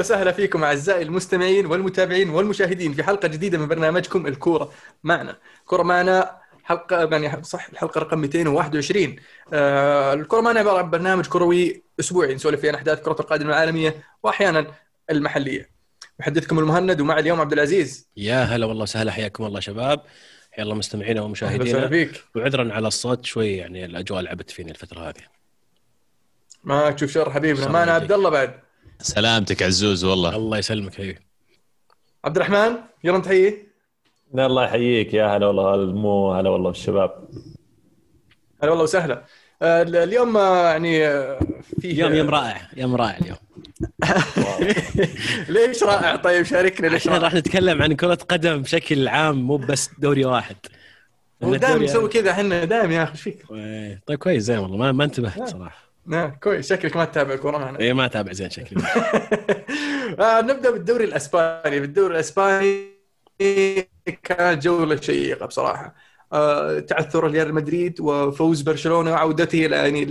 أهلا وسهلا فيكم أعزائي المستمعين والمتابعين والمشاهدين في حلقة جديدة من برنامجكم الكورة معنا. كورة معنا حلقة يعني صح الحلقة رقم 221 آه الكورة معنا عبارة عن برنامج كروي أسبوعي نسولف فيه عن أحداث كرة القدم العالمية واحيانا المحلية. محدثكم المهند ومع اليوم عبد العزيز. يا هلا والله وسهلا حياكم الله شباب. حيا الله مستمعينا ومشاهدينا. فيك. وعذرا على الصوت شوي يعني الأجواء لعبت فيني الفترة هذه. ما تشوف شر حبيبنا. معنا. عبد الله بعد. سلامتك عزوز والله. الله يسلمك حبيبي. عبد الرحمن يلا نتحيي لا الله يحييك. يا هلا والله مو هلا والله بالشباب. هلا والله وسهلا. آه، اليوم آه، يعني آه، فيه يوم يوم رائع يوم رائع اليوم. ليش رائع؟ طيب شاركنا ليش رائع؟ راح نتكلم عن كرة قدم بشكل عام مو بس دوري واحد. هو لأن دائما الدوري- نسوي كذا إحنا دائما يا أخي إيش فيك؟ إيه، طيب كويس زين والله ما, ما انتبهت صراحة. نعم كويس. شكلك ما تتابع الكوره معنا اي ما أتابع زين شكلي. آه نبدأ بالدوري الأسباني. بالدوري الأسباني كانت جوله شيقه بصراحة. آه تعثر ريال مدريد وفوز برشلونة وعودته إلى يعني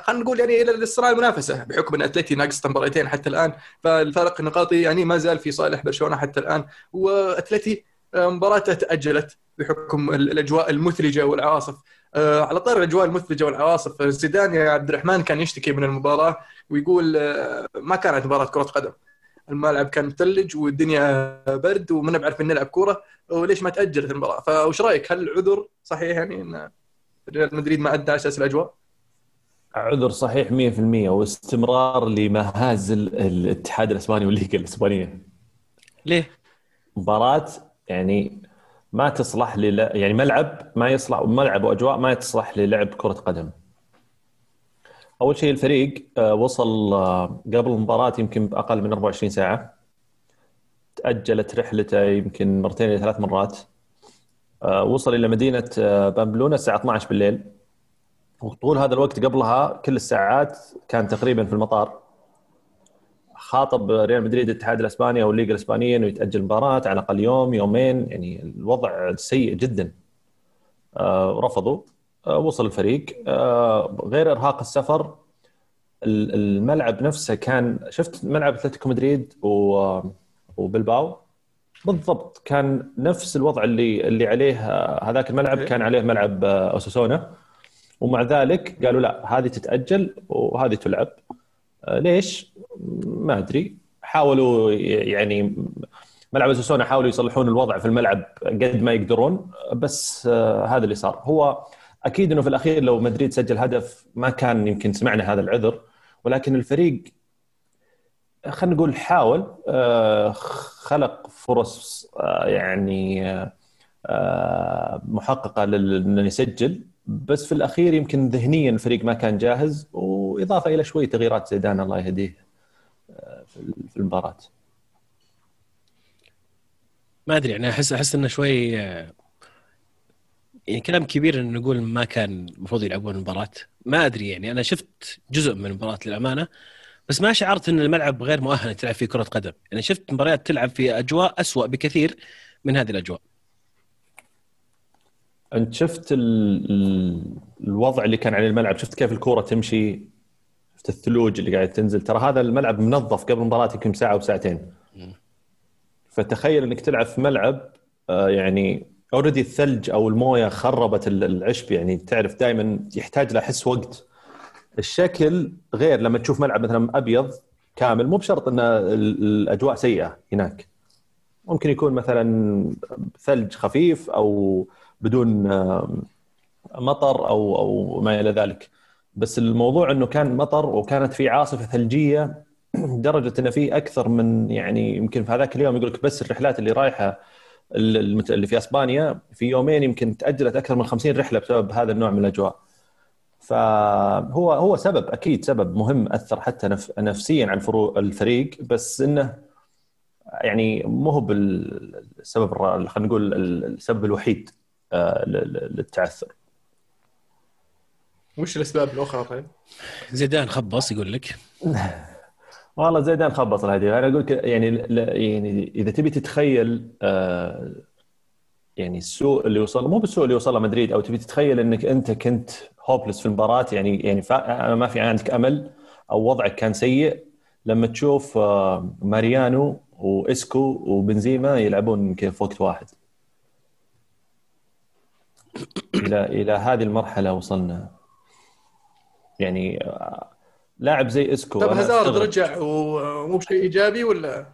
خلينا نقول يعني إلى الصراع المنافسة بحكم أن أتلتي ناقص مباراتين حتى الآن. فالفارق النقاطي يعني ما زال في صالح برشلونة حتى الآن. وأتلتي آه، مباراته تأجلت بحكم ال- الأجواء المثلجة والعواصف. آه، على طار الأجواء المثلجة والعواصف. زيدان يا عبد الرحمن كان يشتكي من المباراة ويقول آه، ما كانت مباراة كرة قدم. الملعب كان مثلج والدنيا برد وما نعرف نلعب كورة. وليش ما تأجلت المباراة؟ فوش رأيك؟ هل العذر صحيح يعني إن ريال مدريد ما أدى على أساس الأجواء؟ عذر صحيح 100% واستمرار لمهازل الاتحاد الأسباني والليغا الأسبانية. ليه؟ مباراة يعني ما تصلح لل... يعني ملعب ما يصلح ملعب وأجواء ما تصلح للعب كرة قدم. أول شيء الفريق آه، وصل آه، قبل المباراة يمكن باقل من 24 ساعة. تأجلت رحلته يمكن مرتين إلى ثلاث مرات. آه، وصل إلى مدينة بامبلونا الساعة 12 بالليل. وطول هذا الوقت قبلها كل الساعات كان تقريبا في المطار. خاطب ريال مدريد الاتحاد الأسباني أو الليغا الإسبانية إنه يتأجل المباراه على الأقل يوم يومين يعني الوضع سيء جدا. آه، رفضوا. آه، وصل الفريق. آه، غير إرهاق السفر ال- الملعب نفسه كان شفت ملعب أتلتيكو مدريد وبلباو؟ بالضبط. كان نفس الوضع اللي اللي عليه هذاك الملعب كان عليه ملعب أوساسونا. ومع ذلك قالوا لا هذه تتأجل وهذه تلعب. ليش؟ ما أدري. حاولوا يعني ملعب اوساسونا حاولوا يصلحون الوضع في الملعب قد ما يقدرون بس آه، هذا اللي صار. هو أكيد إنه في الأخير لو مدريد سجل هدف ما كان يمكن سمعنا هذا العذر ولكن الفريق خلينا نقول حاول آه، خلق فرص آه، يعني آه، آه، محققة لل- انه يسجل. بس في الأخير يمكن ذهنيا الفريق ما كان جاهز وإضافة إلى شوي تغييرات زيدان الله يهديه آه، في المباراة. ما أدري يعني احس أحس إنه شوي آه، يعني كلام كبير انه نقول ما كان المفروض يلعبون المباراة. ما أدري يعني أنا شفت جزء من المباراة للأمانة بس ما شعرت إن الملعب غير مؤهل تلعب فيه كرة قدم. يعني شفت مباريات تلعب في أجواء أسوأ بكثير من هذه الأجواء. أنت شفت ال... ال... الوضع اللي كان على الملعب؟ شفت كيف الكورة تمشي؟ شفت الثلوج اللي قاعد تنزل؟ ترى هذا الملعب منظف قبل المباراة يمكن ساعة أو ساعتين. فتخيل إنك تلعب في ملعب آه، يعني اوريدي الثلج أو الموية خربت ال- العشب يعني تعرف دائما يحتاج له حس وقت. الشكل غير لما تشوف ملعب مثلا أبيض كامل مو بشرط إن ال- الأجواء سيئة هناك. ممكن يكون مثلا ثلج خفيف أو بدون مطر أو أو ما إلى ذلك بس الموضوع إنه كان مطر وكانت في عاصفة ثلجية لدرجه إنه في أكثر من يعني يمكن في هذاك اليوم يقول لك بس الرحلات اللي رايحة اللي في أسبانيا في يومين يمكن تأجلت أكثر من 50 رحلة بسبب هذا النوع من الأجواء. فهو هو سبب أكيد سبب مهم أثر حتى نف نفسيا على الفريق بس إنه يعني مو هو بالسبب خلينا نقول السبب الوحيد للتعثر. وش الأسباب الأخرى طيب؟ زيدان خبص يقول لك والله زيدان خبص الهدف أنا أقول لك يعني ل- يعني إذا تبي تتخيل آه، يعني السوء اللي وصل مو بالسوء اللي وصله مدريد أو تبي تتخيل إنك أنت كنت hopeless في المباراة يعني يعني فا- ما في عندك أمل أو وضعك كان سيء لما تشوف آه، ماريانو وإسكو وبنزيما يلعبون يمكن في وقت واحد إلى إلى هذه المرحلة وصلنا يعني آه، لاعب زي إسكو طب هازارد. رجع ومو بشيء إيجابي ولا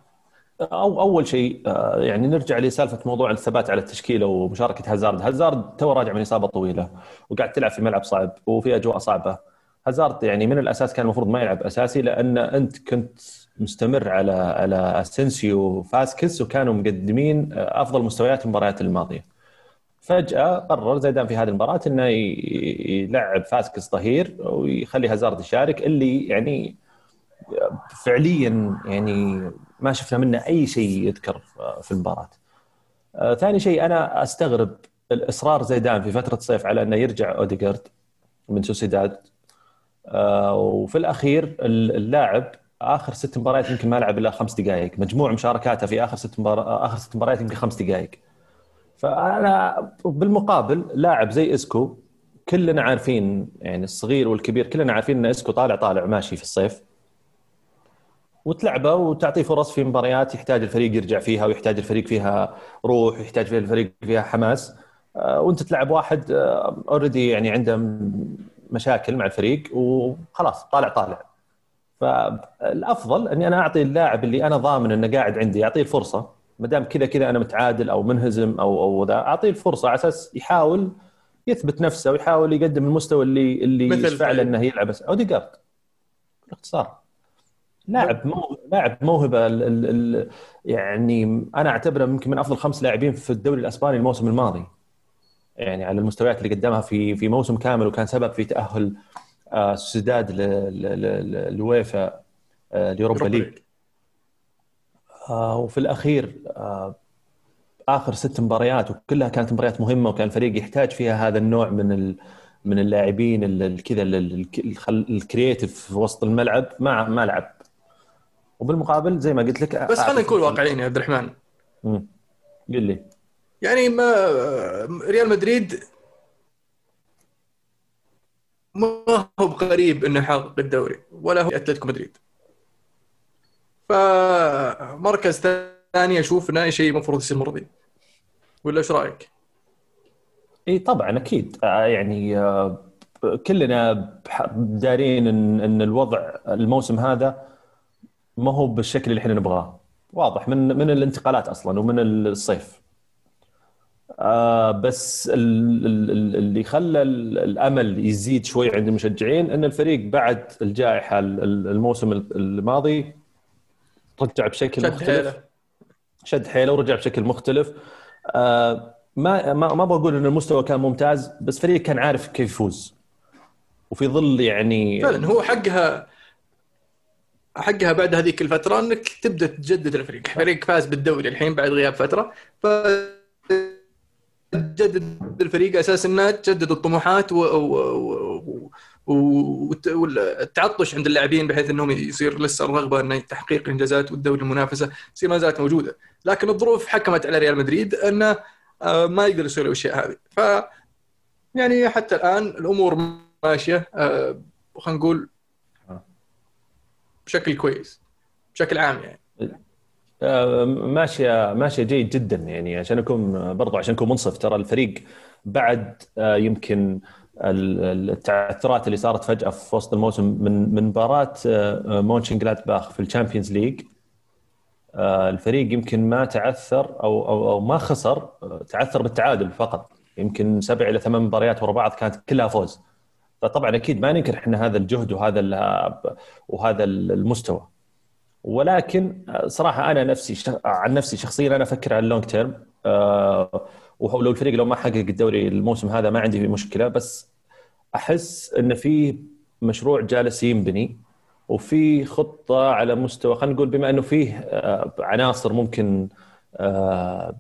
أو أول شيء آه، يعني نرجع لسالفة موضوع الثبات على التشكيلة ومشاركة هازارد، هازارد تو راجع من إصابة طويلة وقاعد تلعب في ملعب صعب وفي أجواء صعبة. هازارد يعني من الأساس كان المفروض ما يلعب أساسي لأن أنت كنت مستمر على على اسنسيو وفاسكس وكانوا مقدمين آه، أفضل مستويات المباريات الماضية. فجأة قرر زيدان في هذه المباراة إنه يلعب فاسكس ظهير ويخلي هازارد يشارك اللي يعني فعليا يعني ما شفنا منه أي شيء يذكر في المباراة. آه، ثاني شيء أنا أستغرب الإصرار زيدان في فترة الصيف على إنه يرجع اوديجارد من سوسيداد آه، وفي الأخير ال- اللاعب آخر ست مباريات يمكن ما لعب إلا خمس دقائق، مجموع مشاركاته في آخر ست مبار... آخر ست مباريات يمكن خمس دقائق. فأنا بالمقابل لاعب زي إسكو كلنا عارفين يعني الصغير والكبير كلنا عارفين إن إسكو طالع طالع ماشي في الصيف. وتلعبه وتعطيه فرص في مباريات يحتاج الفريق يرجع فيها ويحتاج الفريق فيها روح ويحتاج فيها الفريق فيها حماس. آه، وأنت تلعب واحد already يعني عنده مشاكل مع الفريق وخلاص طالع طالع. فالأفضل إني أنا أعطي اللاعب اللي أنا ضامن إنه قاعد عندي أعطيه الفرصه ما دام كذا كذا أنا متعادل أو منهزم أو أو ذا أعطيه الفرصة على أساس يحاول يثبت نفسه ويحاول يقدم المستوى اللي اللي مثل يشفع له طيب. إنه يلعب. اوديجارد باختصار. لاعب مو... لاعب موهبة ال... ال... ال... يعني أنا أعتبره يمكن من أفضل خمس لاعبين في الدوري الأسباني الموسم الماضي. يعني على المستويات اللي قدمها في في موسم كامل وكان سبب في تأهل آه، سوسيداد لويفا آه، ال Europa League. وفي الأخير آه، آخر ست مباريات وكلها كانت مباريات مهمة وكان الفريق يحتاج فيها هذا النوع من ال... من اللاعبين ال- ال- كذا ال- ال- الخل- الكرييتيف في وسط الملعب. ما ما لعب. وبالمقابل زي ما قلت لك بس خلينا نكون واقعيين يا عبد الرحمن. قل لي. يعني ما ريال مدريد ما هو بقريب إنه يحقق الدوري ولا هو أتلتيكو مدريد. فمركز ثاني أشوف انه شيء المفروض يصير مرضي. ولا إيش رأيك؟ إي طبعا أكيد. آه، يعني آه، كلنا دارين إن إن الوضع الموسم هذا ما هو بالشكل اللي إحنا نبغاه. واضح. من من الانتقالات أصلا ومن الصيف. آه بس ال- ال- ال- اللي خلى ال- الأمل يزيد شوي عند المشجعين إن الفريق بعد الجائحة ال- ال- الموسم الماضي رجع بشكل شد مختلف. حيله. شد حيله ورجع بشكل مختلف. آه، ما ما ما بقول ان المستوى كان ممتاز بس فريق كان عارف كيف يفوز. وفي ظل يعني فعلا هو حقها حقها بعد هذيك الفترة إنك تبدأ تجدد الفريق، فريق فاز بالدوري الحين بعد غياب فترة. ف تجدد الفريق أساس انها تجدد الطموحات و... و... و... والتعطش عند اللاعبين بحيث إنهم يصير لسه الرغبة إنه تحقيق الانجازات والدوري المنافسة تصير ما زالت موجودة، لكن الظروف حكمت على ريال مدريد إنه آه، ما يقدر يسوي الأشياء هذه، ف يعني حتى الآن الأمور ماشية آه، خلينا نقول بشكل كويس بشكل عام يعني. آه، ماشية ماشية جيد جدا يعني عشان أكون برضو عشان أكون منصف ترى الفريق بعد يمكن التعثرات اللي صارت فجأة في وسط الموسم من من مباراة مونشن جلادباخ في ال Champions League. آه، الفريق يمكن ما تعثر أو أو, أو ما خسر آه، تعثر بالتعادل فقط. يمكن سبع إلى ثمان مباريات ورا بعض كانت كلها فوز. فطبعا أكيد ما ننكر إحنا هذا الجهد وهذا وهذا المستوى. ولكن صراحة أنا نفسي عن نفسي شخصيا أنا أفكر على ال long term آه، ولو الفريق لو ما حقق الدوري الموسم هذا ما عندي مشكلة. بس أحس إن في مشروع جالس ينبني وفي خطة على مستوى خلينا نقول بما إنه فيه آه، عناصر ممكن آه،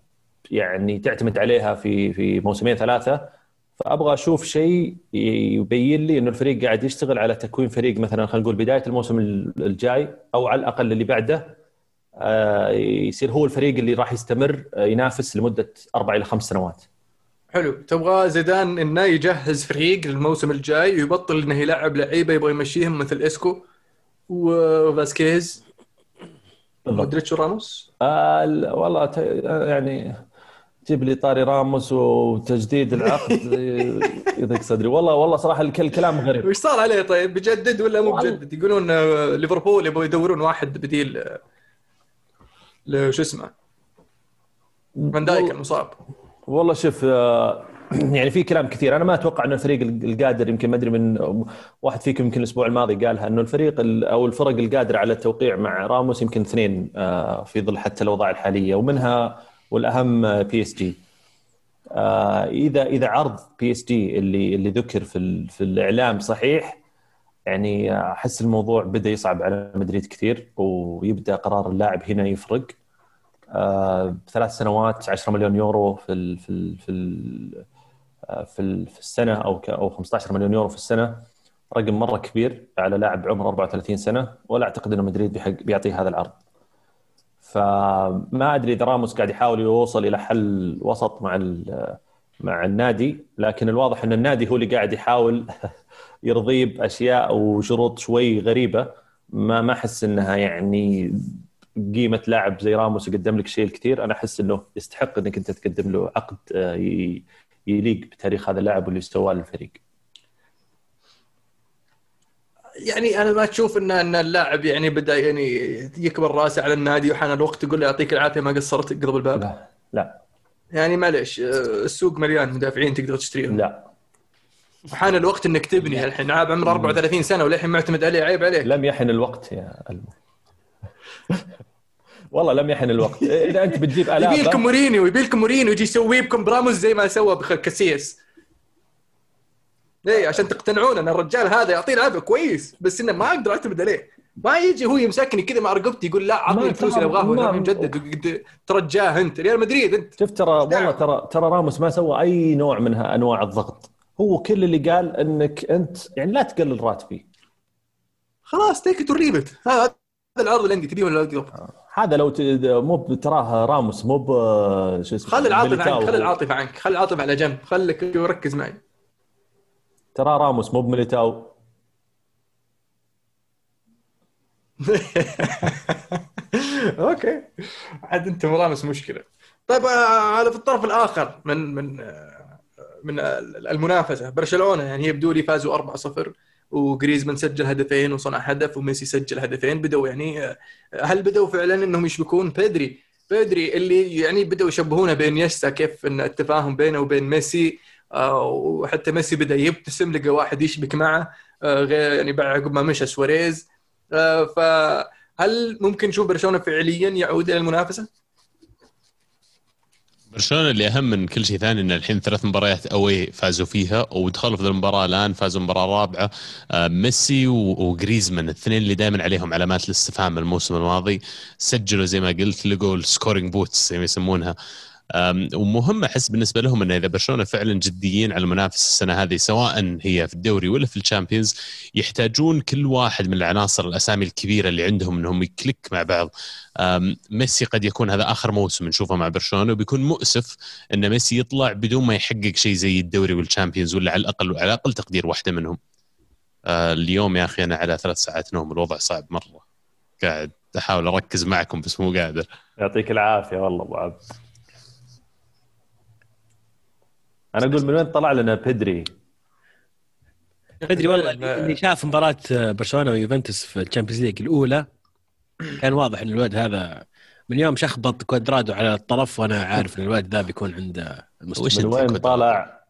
يعني تعتمد عليها في في موسمين ثلاثة فأبغى أشوف شيء يبين لي إنه الفريق قاعد يشتغل على تكوين فريق مثلا خلينا نقول بداية الموسم الجاي أو على الأقل اللي بعده آه، يصير هو الفريق اللي راح يستمر ينافس لمدة أربع إلى خمس سنوات. حلو. تبغى زيدان إنه يجهز فريق للموسم الجاي ويبطل إنه يلعب لعيبة يبغى يمشيهم مثل إسكو وفاسكيز. مودريتش وراموس؟ آه ال- والله ت- يعني جيب لي طاري راموس وتجديد العقد يضيق صدري والله والله صراحة الك- الكلام غريب. وش صار عليه طيب؟ بجدد ولا مو. بجدد؟ يقولون آه، ليفربول يبغوا يدورون واحد بديل آه، شو اسمه؟ فان دايك المصاب. والله شوف آه، يعني في كلام كثير. أنا ما أتوقع إنه الفريق القادر يمكن ما أدري من واحد فيكم يمكن الأسبوع الماضي قالها إنه الفريق ال- أو الفرق القادرة على التوقيع مع راموس يمكن اثنين آه، في ظل حتى الاوضاع الحالية ومنها والأهم PSG اذا إذا عرض PSG اللي اللي ذكر في في الإعلام صحيح يعني أحس الموضوع بدأ يصعب على مدريد كثير ويبدأ قرار اللاعب هنا يفرق. ثلاث سنوات 10 مليون يورو في ال في ال في ال في ال- في السنة أو أو 15 مليون يورو في السنة. رقم مرة كبير على لاعب عمره 34 سنة ولا أعتقد إنه مدريد بيعطيه هذا العرض. فما أدري إذا راموس قاعد يحاول يوصل إلى حل وسط مع مع النادي لكن الواضح إن النادي هو اللي قاعد يحاول يرضيه باشياء وشروط شوي غريبة. ما ما أحس إنها يعني قيمة لاعب زي راموس يقدم لك شيء الكثير أنا أحس إنه يستحق إنك أنت تقدم له عقد آه، يليق بتاريخ هذا اللاعب واللي سواه للفريق يعني أنا ما تشوف ان إن اللاعب يعني بدأ يعني يكبر رأسه على النادي وحان الوقت يقول له يعطيك العافية ما قصرت قلب الباب. لا لا. يعني معليش آه، السوق مليان مدافعين تقدر تشتريهم. لا. وحان الوقت إنك تبني الحين لاعب عمره 34 سنة وللحين معتمد عليه عيب عليك. لم يحن الوقت يا الم والله لم يحن الوقت. إذا أنت بتجيب يبي لكم الاف مورينيو يبي لكم مورينيو يجي يسوي بكم براموس زي ما سوى بكاسياس إيه عشان تقتنعون أن الرجال هذا يعطيه لعبه كويس بس إنه ما أقدر أعتمد عليه. ما يجي هو يمسكني كذا مع رقبتي يقول لا ما عطني الفلوس اللي ابغاها ولا مجدد ترجاه أنت. ريال مدريد أنت. شوف ترى والله ترى ترى راموس ما سوى أي نوع من أنواع الضغط. هو كل اللي قال إنك انت يعني لا تقلل راتبي. خلاص take it or leave it هذا العرض اللي عندي تبيه ولا أقدر هذا لو مو تراه راموس مو شو اسمه خلي العاطفة. عنك خلي العاطفة عنك خلي العاطفة على جنب خليك وركز معي. ترى راموس مو بميليتاو. أوكي. عاد أنت مرامس مشكلة. طيب آه، هذا في الطرف الآخر من من آه، من المنافسة برشلونة يعني يبدو لي فازوا 4-0 وجريزمان سجل هدفين وصنع هدف وميسي سجل هدفين. بدوا يعني آه، هل بدوا فعلا إنهم يشبكون بيدري؟ بيدري اللي يعني بدوا يشبهونه بين يسا كيف إن التفاهم بينه وبين ميسي آه، وحتى ميسي بدأ يبتسم لقى واحد يشبك معه آه، غير يعني بعد عقب ما مشى سواريز. فهل ممكن نشوف برشلونة فعليا يعود إلى المنافسة؟ برشلونة اللي أهم من كل شيء ثاني إن الحين ثلاث مباريات away فازوا فيها ودخلوا في المباراة الآن فازوا مباراة رابعة آه، ميسي وجريزمان الاثنين اللي دائما عليهم علامات الاستفهام الموسم الماضي سجلوا زي ما قلت لقوا ال scoring boots زي ما يسمونها. ومهم أحس بالنسبة لهم إنه إذا برشلونة فعلا جديين على المنافسه السنة هذه سواء هي في الدوري ولا في ال Champions يحتاجون كل واحد من العناصر الأسامي الكبيرة اللي عندهم إنهم ي click مع بعض ميسي قد يكون هذا آخر موسم نشوفه مع برشلونة وبيكون مؤسف إن ميسي يطلع بدون ما يحقق شيء زي الدوري وال Champions ولا على الأقل على أقل تقدير واحدة منهم. آه، اليوم يا أخي أنا على ثلاث ساعات نوم الوضع صعب مرة. قاعد أحاول أركز معكم بس مو قادر. يعطيك العافية والله أبو عبد أنا أقول من وين طلع لنا بيدري؟ ادري والله اللي شاف مباراة برشلونة ويوفنتوس في ال Champions League الأولى كان واضح إن الولد هذا من يوم شخبط كوادرادو على الطرف وأنا عارف إن الولد ذا بيكون عنده المستقبل وش من وين طالع؟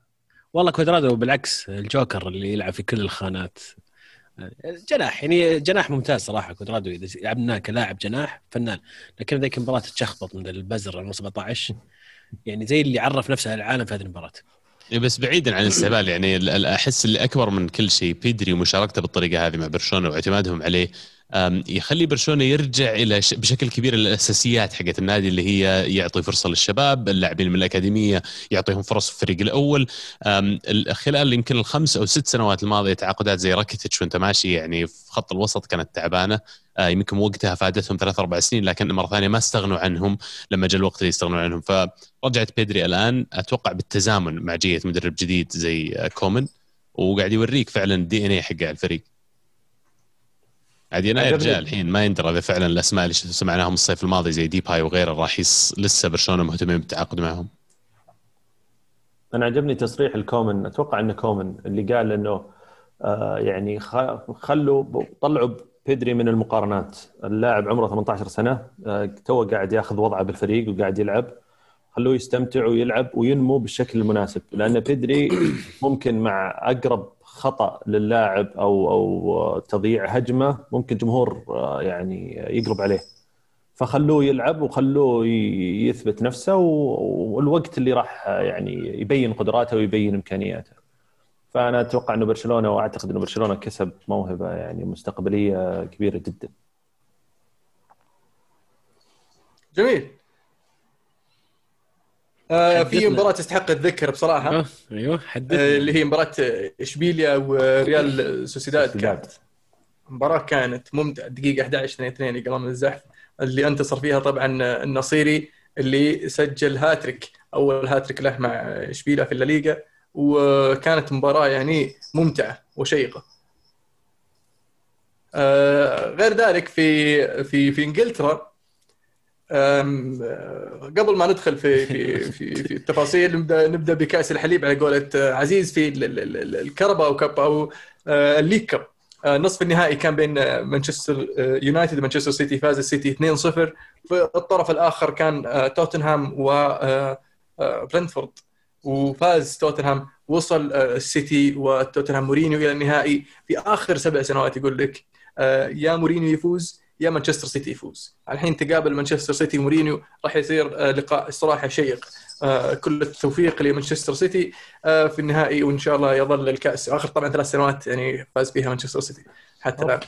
والله كوادرادو بالعكس الجوكر اللي يلعب في كل الخانات. جناح يعني جناح ممتاز صراحة كوادرادو. إذا لعبناه كلاعب جناح فنان. لكن ذيك المباراة تشخبط من البزر على 17 يعني زي اللي عرف نفسه العالم في هذه المباراة. إيه بس بعيدا عن الاستهبال يعني أحس اللي أكبر من كل شيء بيدري ومشاركته بالطريقة هذه مع برشلونة واعتمادهم عليه يخلي برشلونة يرجع إلى بشكل كبير الأساسيات حقت النادي اللي هي يعطي فرصة للشباب اللاعبين من الأكاديمية يعطيهم فرص في الفريق الأول. خلال يمكن الخمس أو ست سنوات الماضية تعاقدات زي راكيتيتش وانت ماشي يعني في خط الوسط كانت تعبانة. يمكن وقتها فادتهم ثلاث أربع سنين لكن مرة ثانية ما استغنوا عنهم لما جاء الوقت اللي يستغنون عنهم. فرجعت بيدري الآن أتوقع بالتزامن مع جية مدرب جديد زي آه، كومن وقاعد يوريك فعلا ال DNA حق الفريق. عاد يناير. جاء الحين ما يندرى إذا فعلا الأسماء اللي سمعناهم الصيف الماضي زي ديباي وغيره راح يص... لسه برشلونة مهتمين بالتعاقد معهم. أنا عجبني تصريح الكومن. أتوقع انه كومن اللي قال إنه آه يعني خلوا طلعوا بيدري من المقارنات. اللاعب عمره 18 سنة آه تو قاعد ياخذ وضعه بالفريق وقاعد يلعب. خلوه يستمتع ويلعب وينمو بالشكل المناسب لأن بيدري ممكن مع أقرب خطأ للاعب أو أو تضييع هجمة ممكن جمهور آه، يعني يقلب عليه. فخلوه يلعب وخلوه يثبت نفسه والوقت اللي راح يعني يبين قدراته ويبين إمكانياته. فأنا أتوقع إنه برشلونة وأعتقد إنه برشلونة كسب موهبة يعني مستقبلية كبيرة جدا. جميل آه في. مباراة تستحق الذكر بصراحة آه، أيوه آه حدثنا اللي هي مباراة إشبيليا وريال سوسيداد. كانت مباراة كانت ممتعة دقيقة 11 2 2 قام الزحف اللي أنتصر فيها طبعا النصيري اللي سجل هاتريك أول هاتريك له مع إشبيليا في الليغا وكانت مباراة يعني ممتعة وشيقة. آه، غير ذلك في في في إنجلترا آه، قبل ما ندخل في في في, في التفاصيل نبدأ نبدأ بكأس الحليب على قولة عزيز في ال- ال- ال- ال Carabao Cup أو آه، ال League Cup. نصف النهائي كان بين مانشستر يونايتد ومانشستر سيتي فاز السيتي 2-0 في الطرف الآخر كان توتنهام و برنتفورد. وفاز توتنهام وصل آه، السيتي وتوتنهام مورينيو إلى النهائي. في آخر سبع سنوات يقول لك آه، يا مورينيو يفوز يا مانشستر سيتي يفوز. الحين تقابل مانشستر سيتي ومورينيو راح يصير آه، لقاء الصراحه شيق. كل التوفيق لمانشستر سيتي في النهائي وإن شاء الله يظل الكأس. آخر طبعا ثلاث سنوات يعني فاز فيها مانشستر سيتي حتى الآن.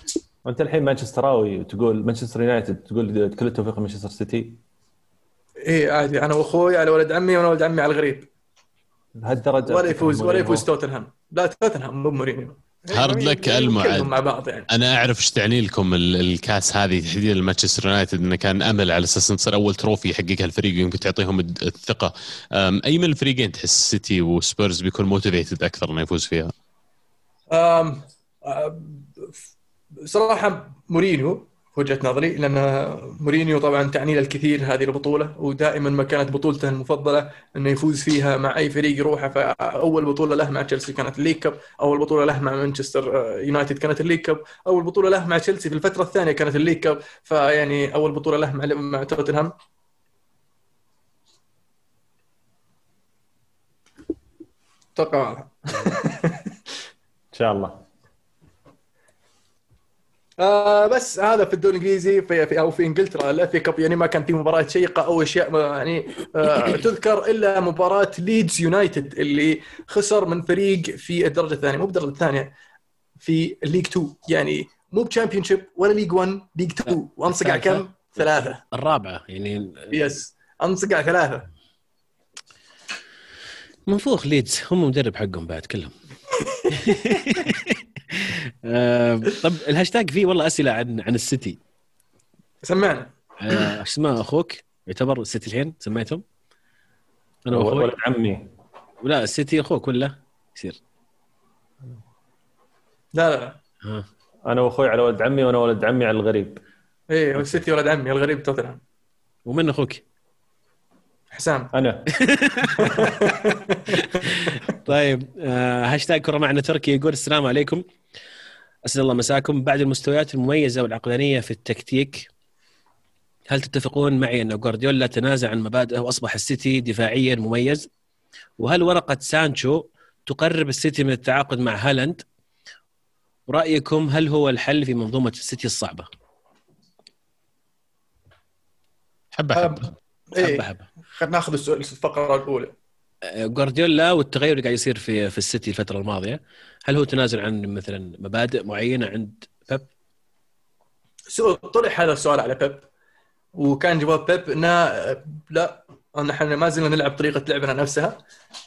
وأنت الحين مانشستراوي وتقول مانشستر يونايتد تقول كل التوفيق لمانشستر سيتي؟ إيه عادي. أنا وأخوي على ولد عمي وأنا ولد عمي على الغريب. لهالدرجه ولا يفوز ولا يفوز توتنهام. لا توتنهام مو مورينيو. hard luck ألمو كلهم عاد. مع بعض يعني. أنا أعرف إيش تعني لكم ال- الكاس هذه تحديدا مانشستر يونايتد إنه كان أمل على أساس إنه تصير أول trophy يحققها الفريق ويمكن تعطيهم الد- الثقة. أم، أي من الفريقين تحس سيتي وسبيرز بيكون motivated أكثر إنه يفوز فيها؟ آم، آم، صراحة مورينيو في وجهة نظري لأن مورينيو طبعا تعني له الكثير هذه البطولة ودائما ما كانت بطولته المفضلة أنه يفوز فيها مع أي فريق يروحه فأول بطولة له مع تشيلسي كانت ال League Cup أول بطولة له مع مانشستر يونايتد كانت ال League Cup أول بطولة له مع تشيلسي في الفترة الثانية كانت ال League Cup فيعني أول بطولة له مع مع توتنهام. أتوقع إن شاء الله. آه بس هذا في الدوري الإنجليزي في, في أو في إنجلترا ال FA Cup يعني ما كان في مباراة شيقة أو أشياء يعني آه تذكر إلا مباراة ليدز يونايتد اللي خسر من فريق في الدرجة الثانية مو بالدرجة الثانية في ال League 2 يعني مو ب Championship ولا League 1 League 2 وانصقع. كم؟ ثلاثة. الرابعه يعني yes أنصقع ثلاثة. منفوخ ليدز هم مدرب حقهم بعد كلهم. طب الهاشتاج فيه والله أسئلة عن عن السيتي. سمعنا آه، إيش اسمه؟ أخوك يعتبر السيتي الحين سميتهم أنا وأخوي. ولد عمي. ولا السيتي أخوك ولا؟ يصير. لا لا ها أنا وأخوي على ولد عمي وأنا ولد عمي على الغريب. إيه السيتي ولد عمي الغريب توتنهام. ومن أخوك؟ حسام أنا طيب آه، هاشتاج كرة معنا تركي يقول السلام عليكم أسعد الله مساكم بعد المستويات المميزة والعقلانية في التكتيك هل تتفقون معي أن جوارديولا تنازل عن مبادئه وأصبح السيتي دفاعيا مميز؟ وهل ورقة سانشو تقرب السيتي من التعاقد مع هالاند؟ ورايكم هل هو الحل في منظومة السيتي الصعبة؟ حبه حبه حبة حبة. خلينا ناخذ السؤال الفقرة الأولى. آه، جوارديولا والتغير اللي قاعد يصير في في السيتي الفترة الماضية هل هو تنازل عن مثلا مبادئ معينة عند بيب؟ سؤال طرح هذا السؤال على بيب وكان جواب بيب إنه آه، لا إن إحنا ما زلنا نلعب طريقة لعبنا نفسها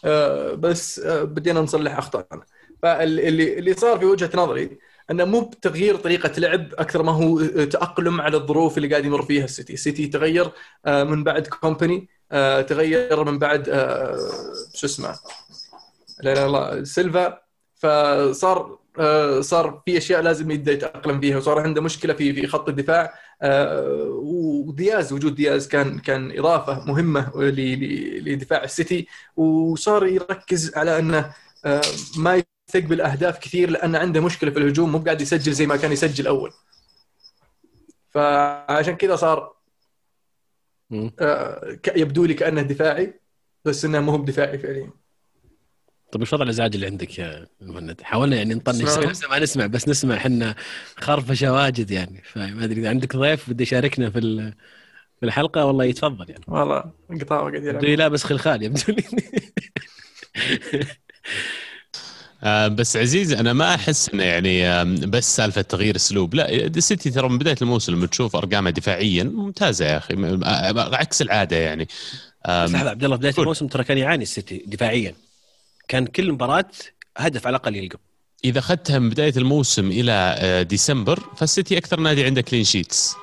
آه، بس بدينا نصلح أخطائنا. فاللي اللي صار في وجهة نظري أنه مو بتغيير طريقة لعب أكثر ما هو تأقلم على الظروف اللي قاعد يمر فيها السيتي، السيتي تغير آه، من بعد كومباني آه، تغير من بعد آه، شو اسمه لا لا لا سيلفا. فصار صار في أشياء لازم يبدأ يتأقلم فيها وصار عنده مشكلة في في خط الدفاع. ودياز وجود دياز كان كان إضافة مهمة لدفاع السيتي وصار يركز على أنه ما يثق بالأهداف كثير لأن عنده مشكلة في الهجوم مو قاعد يسجل زي ما كان يسجل أول. فعشان كذا صار. آه، يبدو لي كأنه دفاعي بس إنه مو بدفاعي فعليا. طيب وش وضع الإزعاج اللي عندك يا مهند؟ حاولنا يعني نطنش. ما نسمع بس نسمع إحنا خرفشه واجد يعني. فما أدري إذا عندك ضيف بده يشاركنا في في الحلقة والله يتفضل يعني. والله قطاع قاعد يلعب لابس خلخال يبدو لي. آه، بس عزيز أنا ما أحس إنه يعني آم، بس سالفة تغيير أسلوب. لا السيتي ترى من بداية الموسم لما تشوف أرقامه دفاعيا ممتازة يا أخي آه، عكس العادة يعني. بس لحظة عبد الله بداية. الموسم ترى كان يعاني السيتي دفاعيا. كان كل مباراة هدف على الأقل يلقى. إذا أخذتها من بداية الموسم إلى آه، ديسمبر فالسيتي أكثر نادي عنده clean sheets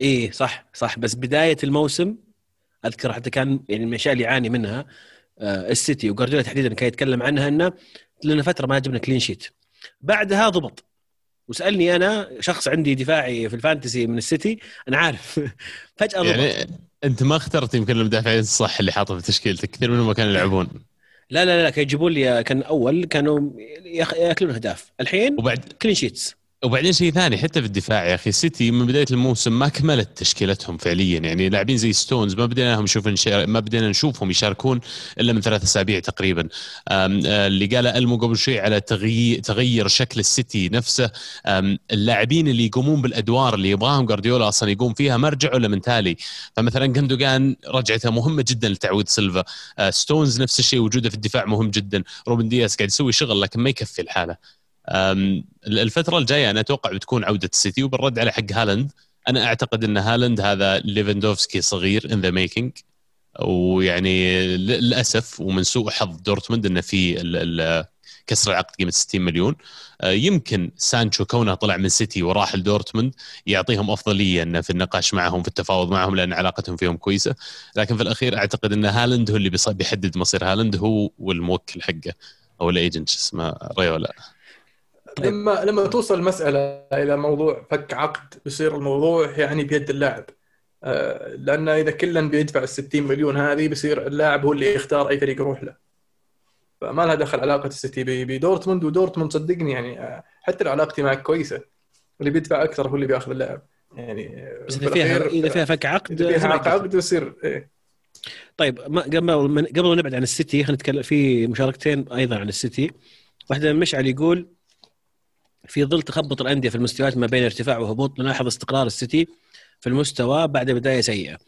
إيه صح صح. بس بداية الموسم أذكر حتى كان يعني من الأشياء اللي يعاني منها آه، السيتي وجوارديولا تحديدا كان يتكلم عنها إنه لنا فترة ما جبنا clean sheet بعدها ضبط. وسألني أنا شخص عندي دفاعي في ال Fantasy من السيتي أنا عارف. فجأة ضبط. يعني أنت ما اخترت يمكن المدافعين الصح اللي حاطه في تشكيلتك. كثير منهم ما كانوا يلعبون. لا لا لا كانوا يجيبون لي كان أول كانوا يأكلون أهداف. الحين وبعد clean sheets وبعدين شيء ثاني حتى في الدفاع يا أخي سيتي من بداية الموسم ما كملت تشكيلتهم فعليا يعني لاعبين زي ستونز ما بدينا لهم نشوف. ما بدينا نشوفهم يشاركون إلا من ثلاث أسابيع تقريبا. آه، اللي قال ألمو قبل شوي على تغيير تغير شكل السيتي نفسه. اللاعبين اللي يقومون بالأدوار اللي يبغاهم جوارديولا أصلا يقوم فيها ما رجعوا إلا من تالي فمثلا جندوجان رجعته مهمة جدا لتعويض سيلفا آه، ستونز نفس الشيء وجوده في الدفاع مهم جدا روبن دياس قاعد يسوي شغل لكن ما يكفي الحالة الفترة الجاية أنا أتوقع بتكون عودة السيتي وبالرد على حق هالاند. أنا أعتقد إن هالاند هذا ليفندوفسكي صغير in the making ويعني للأسف ومن سوء حظ دورتموند إنه في كسر العقد قيمة 60 مليون. آه، يمكن سانشو كونه طلع من سيتي وراح لدورتموند يعطيهم أفضلية إنه في النقاش معهم في التفاوض معهم لأن علاقتهم فيهم كويسة. لكن في الأخير أعتقد إن هالاند هو اللي بيحدد مصير هالاند هو والموكل حقه أو ال agent شو اسمه ريولا. لما لما توصل المسألة إلى موضوع فك عقد بيصير الموضوع يعني بيد اللاعب. آه، لأن إذا كلا بيدفع ال 60 مليون هذه بيصير اللاعب هو اللي يختار أي فريق يروح له. فما لها دخل علاقة السيتي بدورتموند ودورتموند صدقني يعني آه، حتى لو علاقتي معك كويسة. اللي بيدفع أكثر هو اللي بيأخذ اللاعب. يعني آه، بس إذا فيها إذا فيها فك عقد إذا فيها. عقد بيصير إيه. طيب ما قبل قبل ما نبعد عن السيتي خلينا نتكلم في مشاركتين أيضا عن السيتي. واحدة من مشعل يقول في ظل تخبط الأندية في المستويات ما بين ارتفاع وهبوط نلاحظ استقرار السيتي في المستوى بعد بداية سيئة.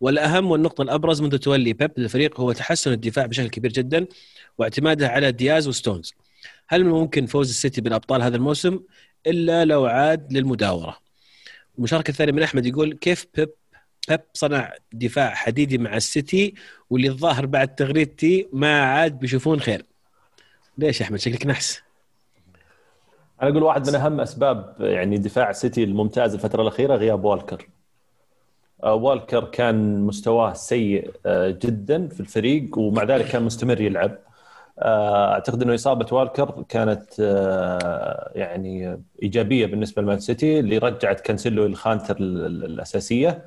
والأهم والنقطة الأبرز منذ تولي بيب للفريق هو تحسن الدفاع بشكل كبير جدا واعتماده على دياز وستونز. هل من ممكن فوز السيتي بالأبطال هذا الموسم؟ إلا لو عاد للمداورة. المشاركة الثانية من أحمد يقول كيف بيب بيب صنع دفاع حديدي مع السيتي واللي الظاهر بعد تغريدتي ما عاد بيشوفون خير. ليش يا أحمد؟ شكلك نحس. أنا أقول واحد من أهم أسباب يعني دفاع سيتي الممتاز الفترة الأخيرة غياب والكر. آه، والكر كان مستواه سيء آه، جدا في الفريق ومع ذلك كان مستمر يلعب. آه، أعتقد إنه إصابة والكر كانت يعني إيجابية بالنسبة لمان سيتي اللي رجعت كانسيلو الخانتر ال- ال- الأساسية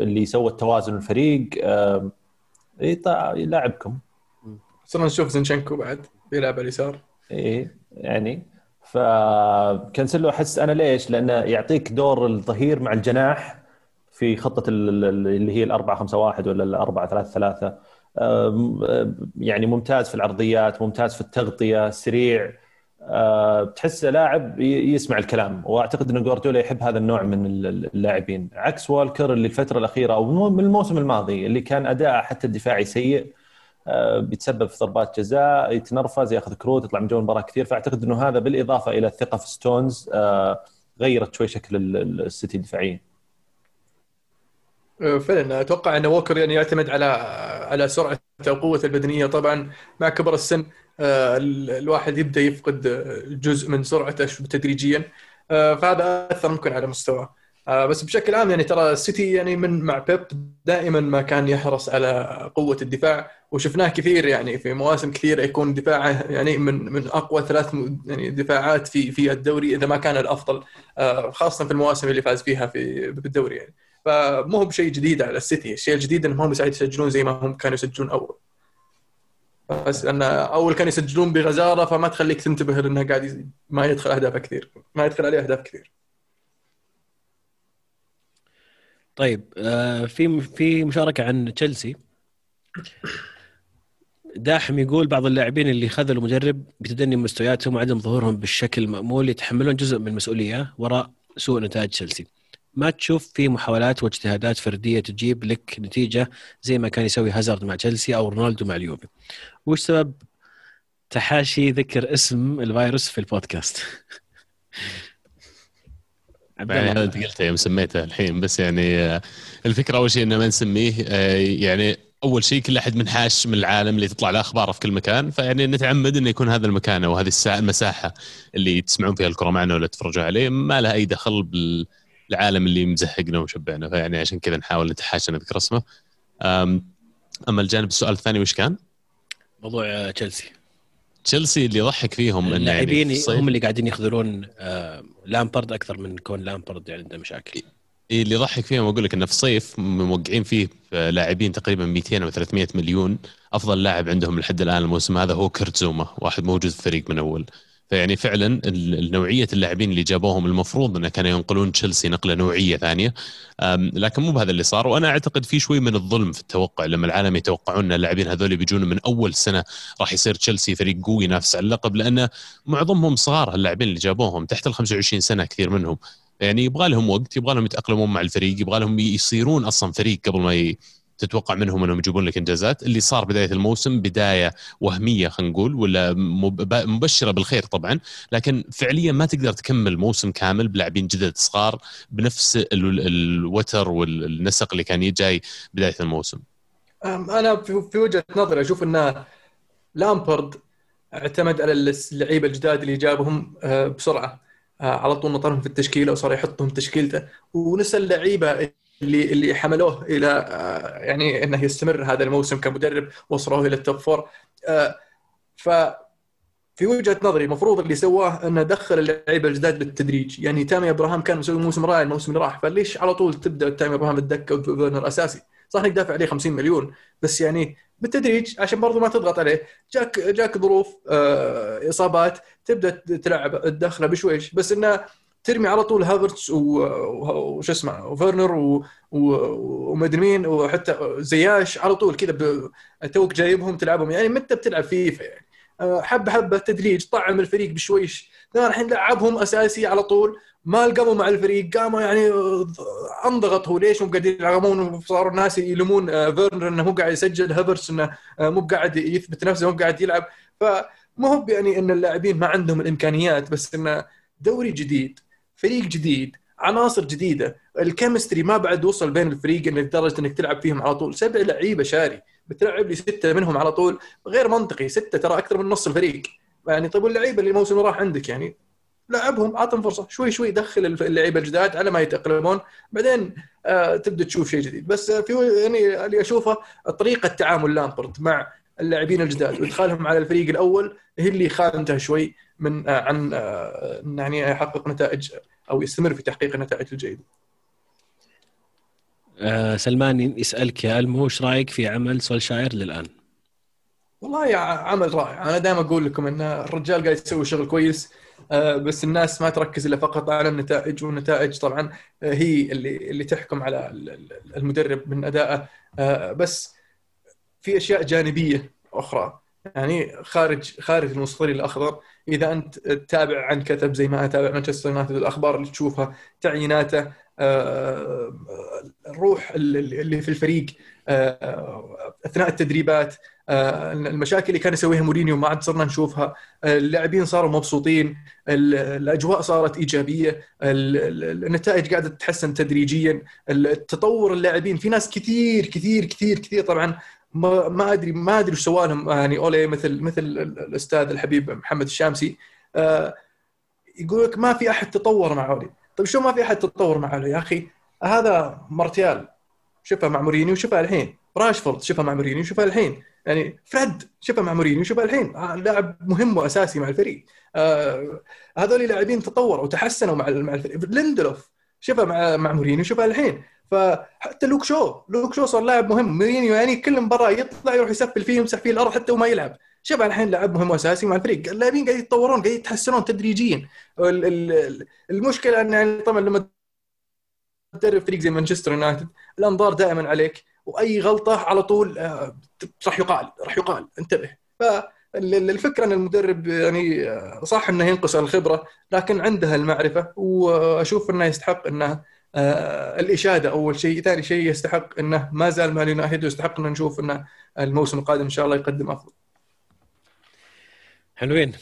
اللي سوت توازن الفريق. يلاعبكم. صرنا نشوف زنشنكو بعد بيلعب على اليسار. إيه يعني فكانسلو أحس أنا ليش؟ لأنه يعطيك دور الظهير مع الجناح في خطة ال- ال- اللي هي الأربعة خمسة واحد ولا الأربعة ثلاثة ثلاثة. يعني ممتاز في العرضيات ممتاز في التغطية سريع. تحسه لاعب يسمع الكلام وأعتقد إن جوارديولا يحب هذا النوع من ال- اللاعبين. عكس والكر اللي الفترة الأخيرة أو من الموسم الماضي اللي كان اداءه حتى الدفاعي سيء بيتسبب في ضربات جزاء يتنرفز ياخذ كروت يطلع من جو المباراة كثير. فأعتقد إنه هذا بالإضافة إلى الثقة في ستونز آه، غيرت شوي شكل ال- ال- السيتي دفاعيا آه، فعلا. أتوقع أن ووكر يعني يعتمد على على سرعته وقوته البدنية. طبعا مع كبر السن آه، ال- الواحد يبدأ يفقد آه، جزء من سرعته تدريجيا. آه، فهذا أثر ممكن على مستواه. آه بس بشكل عام يعني ترى السيتي يعني من مع بيب دائما ما كان يحرص على قوة الدفاع وشفناه كثير يعني في مواسم كثيرة يكون دفاعه يعني من من أقوى ثلاث يعني دفاعات في في الدوري إذا ما كان الأفضل آه خاصة في المواسم اللي فاز فيها في بالدوري يعني. فمو هو بشيء جديد على السيتي الشيء الجديد انهم هم يسجلون زي ما هم كانوا يسجلون أول. بس إن أول كانوا يسجلون بغزارة فما تخليك تنتبه لأنه قاعد ما يدخل أهداف كثير ما يدخل عليه أهداف كثير. طيب آه في في مشاركة عن تشيلسي. داحم يقول بعض اللاعبين اللي خذلوا مدرب بتدني مستوياتهم وعدم ظهورهم بالشكل المأمول يتحملون جزء من المسؤولية وراء سوء نتائج تشيلسي. ما تشوف في محاولات واجتهادات فردية تجيب لك نتيجة زي ما كان يسوي هازارد مع تشيلسي أو رونالدو مع اليوفي؟ وش سبب تحاشي ذكر اسم الفيروس في البودكاست؟ يعني. هذا انت قلته يوم سميته الحين بس يعني آه، الفكرة أول شيء إنه ما نسميه آه، يعني أول شيء كل أحد منحاش من العالم اللي تطلع له اخباره في كل مكان فيعني نتعمد إنه يكون هذا المكان أو هذه الساعة المساحة اللي تسمعون فيها الكرة معنا ولا تتفرجوا عليه ما لها أي دخل بالعالم اللي مزهقنا ومشبعنا فيعني عشان كذا نحاول نتحاشى نذكر اسمه أما الجانب السؤال الثاني وش كان؟ موضوع تشيلسي تشيلسي اللي يضحك فيهم إنه يعني اللاعبين في الصيف- هم اللي قاعدين يخذلون آه، لامبرد أكثر من كون لامبرد يعني عنده مشاكل. إيه اللي يضحك فيهم أقول لك إنه في الصيف موقعين فيه لاعبين تقريبا 200 أو 300 مليون. أفضل لاعب عندهم لحد الآن الموسم هذا هو كرت زوما واحد موجود في الفريق من أول. فيعني فعلا نوعيه اللاعبين اللي جابوهم المفروض انه كانوا ينقلون تشيلسي نقلة نوعية ثانية. لكن مو بهذا اللي صار. وأنا أعتقد في شوي من الظلم في التوقع لما العالم يتوقعون أن اللاعبين هذول بيجون من أول سنة راح يصير تشيلسي فريق قوي ينافس على اللقب لأن معظمهم صغار اللاعبين اللي جابوهم تحت ال 25 سنة كثير منهم. يعني يبغى لهم وقت يبغى لهم يتأقلمون مع الفريق يبغى لهم يصيرون أصلا فريق قبل ما ي... تتوقع منهم انهم يجيبون لك انجازات. اللي صار بداية الموسم بداية وهمية خلينا نقول ولا مب- مبشرة بالخير طبعا لكن فعليا ما تقدر تكمل موسم كامل بلاعبين جدد صغار بنفس ال- ال- الوتر والنسق اللي كان جاي بداية الموسم. أنا في وجهة نظري أشوف إن لامبارد اعتمد على اللعيبة الجداد اللي جابهم آه، بسرعة آه، على طول نطرهم في التشكيله وصار يحطهم تشكيلته. ونسى اللعيبه اللي اللي حملوه إلى آه، يعني إنه يستمر هذا الموسم كمدرب وصلوه إلى ال top four آه، ف في وجهة نظري المفروض اللي سواه إنه دخل اللعيبة الجداد بالتدريج. يعني تامي إبراهام كان مسوي موسم رائع الموسم اللي راح. فليش على طول تبدأ تامي إبراهام الدكه وفيرنر أساسي؟ صح إنك دافع عليه 50 مليون بس يعني بالتدريج عشان برضو ما تضغط عليه جاك جاك ظروف آه، إصابات تبدأ تلعب تدخله بشويش. بس إنه ترمي على طول هافرتس وش اسمه وفيرنر و- و- ومدري مين وحتى زياش على طول كذا توك جايبهم تلعبهم. يعني متى بتلعب فيفا يعني؟ آه، حبة حبة تدريج طعم الفريق بشويش. لا الحين لعبهم أساسي على طول. ما تأقلموا مع الفريق قاموا يعني انضغط هو ليش هم قاعدين يلعبون؟ وصاروا الناس يلومون آه، فيرنر إنه مو قاعد يسجل هافرتس إنه آه، مو قاعد يثبت نفسه مو قاعد يلعب. فمو هو يعني إن اللاعبين ما عندهم الإمكانيات بس إنه دوري جديد. فريق جديد عناصر جديدة. ال chemistry ما بعد وصل بين الفريق إنك لدرجه إنك تلعب فيهم على طول. سبع لعيبة شاري بتلعب لي ستة منهم على طول. غير منطقي ستة ترى أكثر من نص الفريق. يعني طيب واللعيبة اللي الموسم راح عندك يعني؟ لعبهم اعطهم فرصة. شوي شوي دخل اللعيبة الجداد على ما يتاقلمون بعدين آه تبدأ تشوف شيء جديد. بس آه، في يعني اللي أشوفه طريقة تعامل لامبرد مع اللاعبين الجداد. وإدخالهم على الفريق الأول هي اللي خانته شوي من آه عن آه يعني يحقق نتائج أو يستمر في تحقيق النتائج الجيدة. آه سلمان يسألك يا المو إيش رأيك في عمل سولشاير للآن؟ والله يا عمل رائع أنا دائما أقول لكم إن الرجال قاعد يسوي شغل كويس آه، بس الناس ما تركز إلا فقط على النتائج والنتائج طبعا هي اللي اللي تحكم على ال- ال- المدرب من أدائه آه، بس في أشياء جانبية أخرى يعني خارج خارج المستطيل الأخضر. إذا أنت تتابع عن كتب زي ما أتابع مانشستر يونايتد الأخبار اللي تشوفها تعييناته آه، الروح اللي اللي في الفريق آه، أثناء التدريبات آه، المشاكل اللي كان يسويها مورينيو ما عاد صرنا نشوفها. اللاعبين صاروا مبسوطين ال- الأجواء صارت إيجابية ال- ال- النتائج قاعدة تتحسن تدريجيا. التطور اللاعبين. في ناس كثير كثير كثير كثير طبعا ما ما ادري ما أدري وش سوى لهم يعني أولي مثل مثل الأستاذ الحبيب محمد الشامسي. آه، يقول لك ما في أحد تطور مع أولي. طيب شو ما في أحد تطور معه يا أخي؟ هذا مارتيال شوفها مع مورينيو شوفها الحين. راشفورد شوفها مع مورينيو شوفها الحين. يعني فريد شوفه مع مورينيو شوفها الحين. آه، لاعب مهم وأساسي مع الفريق. آه هذول لاعبين تطوروا وتحسنوا مع مع الفريق. ليندلوف شوفها مع مع مورينيو شوفها الحين. فحتى لوك شو لوك شو صار لاعب مهم. مورينيو يعني كل مباراة يطلع يروح يسفل فيه يمسح فيه الأرض حتى وما يلعب. شوف الحين لاعب مهم وأساسي مع الفريق. اللاعبين قاعد يتطورون قاعد يتحسنون تدريجيا. ال- ال- المشكلة إن يعني طبعا لما تدرب فريق زي مانشستر يونايتد الأنظار دائما عليك وأي غلطة على طول آه، راح يقال راح يقال. انتبه. فالفكرة إن المدرب يعني آه، صح إنه ينقص الخبرة لكن عنده المعرفة وأشوف إنه يستحق إنه آه، الإشادة أول شيء، ثاني شيء يستحق إنه ما زال مع اليونايتد ويستحق ان نشوف إنه الموسم القادم إن شاء الله يقدم أفضل. حلوين.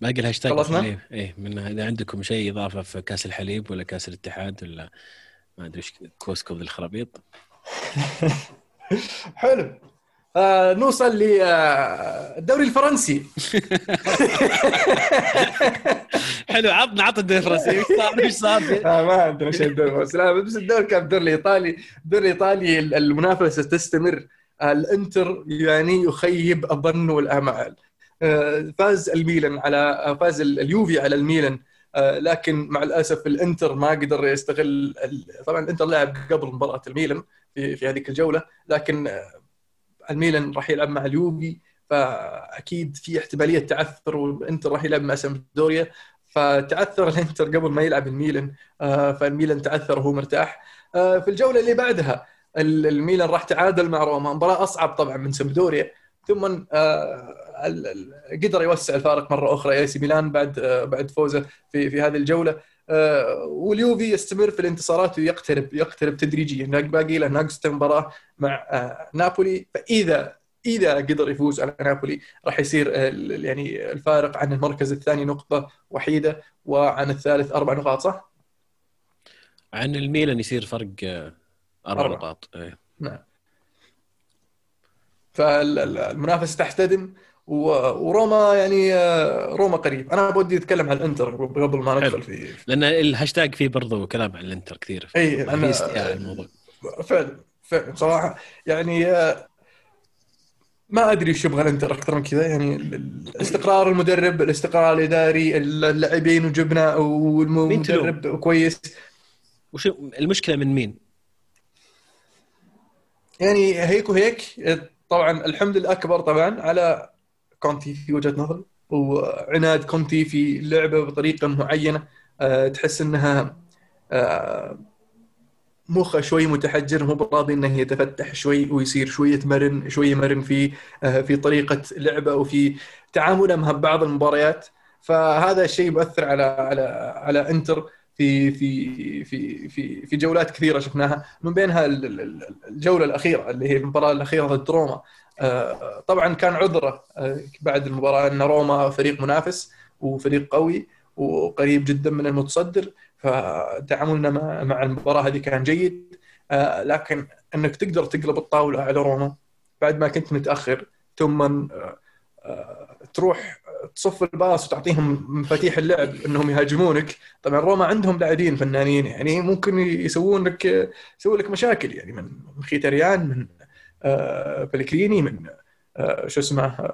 باقي الهاشتاج خلصنا؟ إيه من إذا عندكم شيء إضافة في كأس الحليب ولا كأس الاتحاد ولا ما أدري إيش كوسكو ذي الخرابيط. حلو. آه نوصل للدوري الفرنسي. حلو عطنا عط الدوري الفرنسي إيش صار؟ إيش صار؟ آه ما عندنا شيء الدوري الفرنسي لا بس الدوري كان الدوري الإيطالي. الدوري الإيطالي المنافسة تستمر. الإنتر يعني يخيب الظن والآمال. آه، فاز الميلان على فاز اليوفي على الميلان. آه، لكن مع الأسف الإنتر ما قدر يستغل طبعا الإنتر لعب قبل مباراة الميلان في في هذيك الجولة. لكن الميلان راح يلعب مع اليوفي. فأكيد في احتمالية تعثر والانتر راح يلعب مع سامبدوريا. فتعثر الانتر قبل ما يلعب الميلان آه، فالميلان تعثر وهو مرتاح. آه، في الجولة اللي بعدها ال- الميلان راح تعادل مع روما مباراة أصعب طبعا من سامدوريا. ثم آه، قدر يوسع الفارق مرة أخرى إي سي ميلان بعد بعد فوزه في في هذه الجولة. واليوفي يستمر في الانتصارات ويقترب يقترب تدريجيا. باقي له ناقصه مباراة مع نابولي. فإذا إذا قدر يفوز على نابولي راح يصير ال- يعني الفارق عن المركز الثاني نقطة وحيدة وعن الثالث أربع نقاط صح؟ عن الميلان يصير فرق آه، أربع أربع. نقاط إيه. نعم فالمنافسه تحتدم وروما يعني آه، روما قريب أنا بدي أتكلم عن الإنتر قبل ما ندخل في لأن الهاشتاج فيه برضو كلام عن الإنتر كثير اي أنا الموضوع فعلا فعلا صراحة يعني آه، ما أدري إيش يبغى الانتر أكثر من كذا يعني استقرار المدرب الاستقرار الإداري اللاعبين وجبنا والمدرب كويس وش المشكلة من مين؟ يعني هيك وهيك طبعا الحمد الاكبر طبعا على كونتي في وجهة نظري وعناد كونتي في اللعبه بطريقة معينة أه تحس إنها أه مخه شوي متحجر مو براضي إنه يتفتح شوي ويصير شوية مرن شوية مرن في أه في طريقة لعبه وفي تعامله مع بعض المباريات. فهذا الشيء مؤثر على على على إنتر في في في في في جولات كثيرة شفناها. من بينها ال- ال- ال- الجولة الأخيرة اللي هي المباراة الأخيرة ضد روما. آه، طبعا كان عذره آه، بعد المباراة إن روما فريق منافس وفريق قوي وقريب جدا من المتصدر. فتعاملنا مع المباراة هذه كان جيد. آه، لكن إنك تقدر تقلب الطاولة على روما بعد ما كنت متأخر ثم آه، آه، تروح تصف الباص وتعطيهم مفاتيح اللعب إنهم يهاجمونك. طبعا روما عندهم لاعبين فنانين يعني ممكن يسوون لك يسوون لك مشاكل يعني من مخيتريان من بلكريني من شو اسمه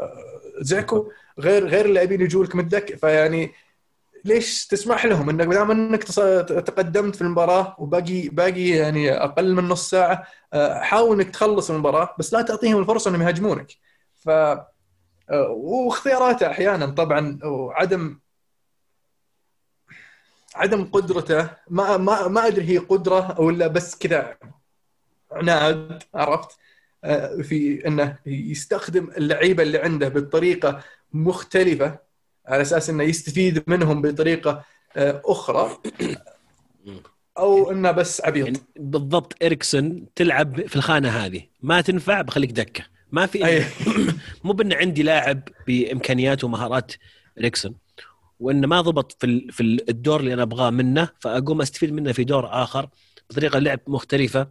زيكو غير غير اللاعبين يجوا لك متذكر. فيعني ليش تسمح لهم؟ إنك دام إنك تقدمت في المباراة وباقي باقي يعني أقل من نص ساعة آه، حاول إنك تخلص المباراة بس لا تعطيهم الفرصة إنهم يهاجمونك. ف آه، واختياراته أحيانا طبعا وعدم عدم قدرته ما ما ما أدري هي قدرة ولا بس كذا عناد عرفت؟ آه، في إنه يستخدم اللعيبة اللي عنده بطريقة مختلفة. على أساس إنه يستفيد منهم بطريقة آه، أخرى أو إنه بس عبيط. يعني بالضبط إريكسون تلعب في الخانة هذه. ما تنفع بخليك دكة. ما في. مو بأن عندي لاعب بإمكانيات ومهارات إريكسون. وانه ما ضبط في في الدور اللي أنا أبغاه منه فأقوم أستفيد منه في دور آخر بطريقة لعب مختلفة.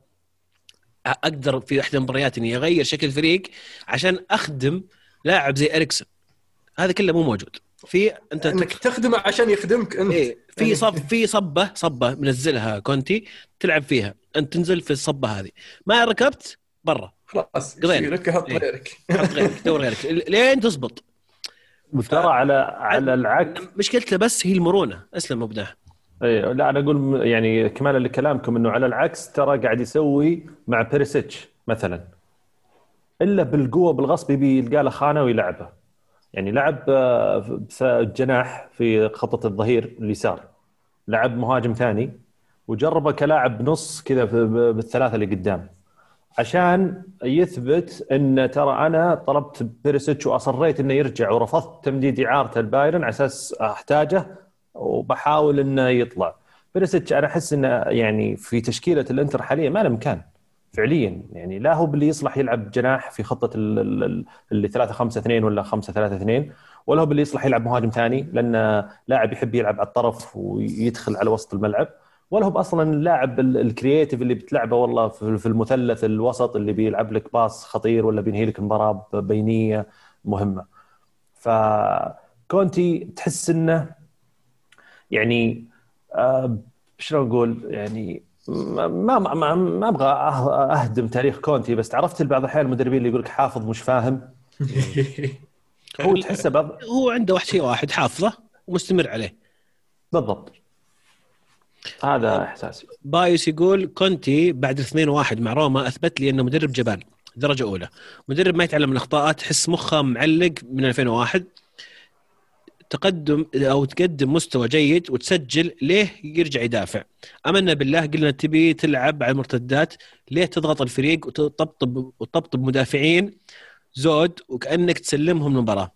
أقدر في إحدى المباريات إني أغير شكل الفريق عشان أخدم لاعب زي إريكسون. هذا كله مو موجود. في انت انك تخدمه عشان يخدمك انت. إيه في يعني- صب في صبة صبة منزلها كونتي تلعب فيها. انت تنزل في الصبة هذه. ما ركبت؟ برا. خلاص قضينا. حط إيه. غيرك. حط غيرك دور غيرك. لين تزبط. وترى على على العكس. مشكلته بس هي المرونة أسلم أبو ناح اي لا أنا أقول يعني كمالا لكلامكم إنه على العكس ترى قاعد يسوي مع بيريسيتش مثلا. إلا بالقوة بالغصب يبي يلقى له خانة ويلعبه. يعني لعب آه، جناح في خطة الظهير اليسار. لعب مهاجم ثاني وجربه كلاعب نص كذا بالثلاثة اللي قدام. عشان يثبت إن ترى أنا طلبت بيريسيتش وأصريت إنه يرجع ورفضت تمديد اعارته البايرن على أساس أحتاجه وبحاول إنه يطلع. بيريسيتش أنا أحس إنه يعني في تشكيلة الإنتر حاليا ما له مكان. فعليا. يعني لا هو باللي يصلح يلعب جناح في خطة ال- ال- ال- اللي 3 5 2 ولا 5 3 2 ولا هو باللي يصلح يلعب مهاجم ثاني لأنه لاعب يحب يلعب على الطرف ويدخل على وسط الملعب ولا هو أصلا اللاعب ال- ال creative اللي بتلعبه والله في المثلث الوسط اللي بيلعب لك pass خطير ولا بينهي لك المباراه بينية مهمة. فكونتي تحس إنه يعني آه، شلون أقول؟ يعني ما ما ما, ما أبغى أه- أهدم تاريخ كونتي بس عرفت بعض الأحيان المدربين اللي يقول لك حافظ مش فاهم؟ هو تحسه بعض هو عنده واحد شيء واحد حافظه ومستمر عليه. بالضبط. هذا إحساسي. بايوس يقول كونتي بعد 2-1 مع روما أثبت لي أنه مدرب جبان درجة أولى. مدرب ما يتعلم من اخطاءه تحس مخه معلق من 2001 تقدم أو تقدم مستوى جيد وتسجل ليه يرجع يدافع. آمنا بالله قلنا تبي تلعب على المرتدات ليه تضغط الفريق وتطبطب وتطبطب مدافعين زود وكأنك تسلمهم المباراه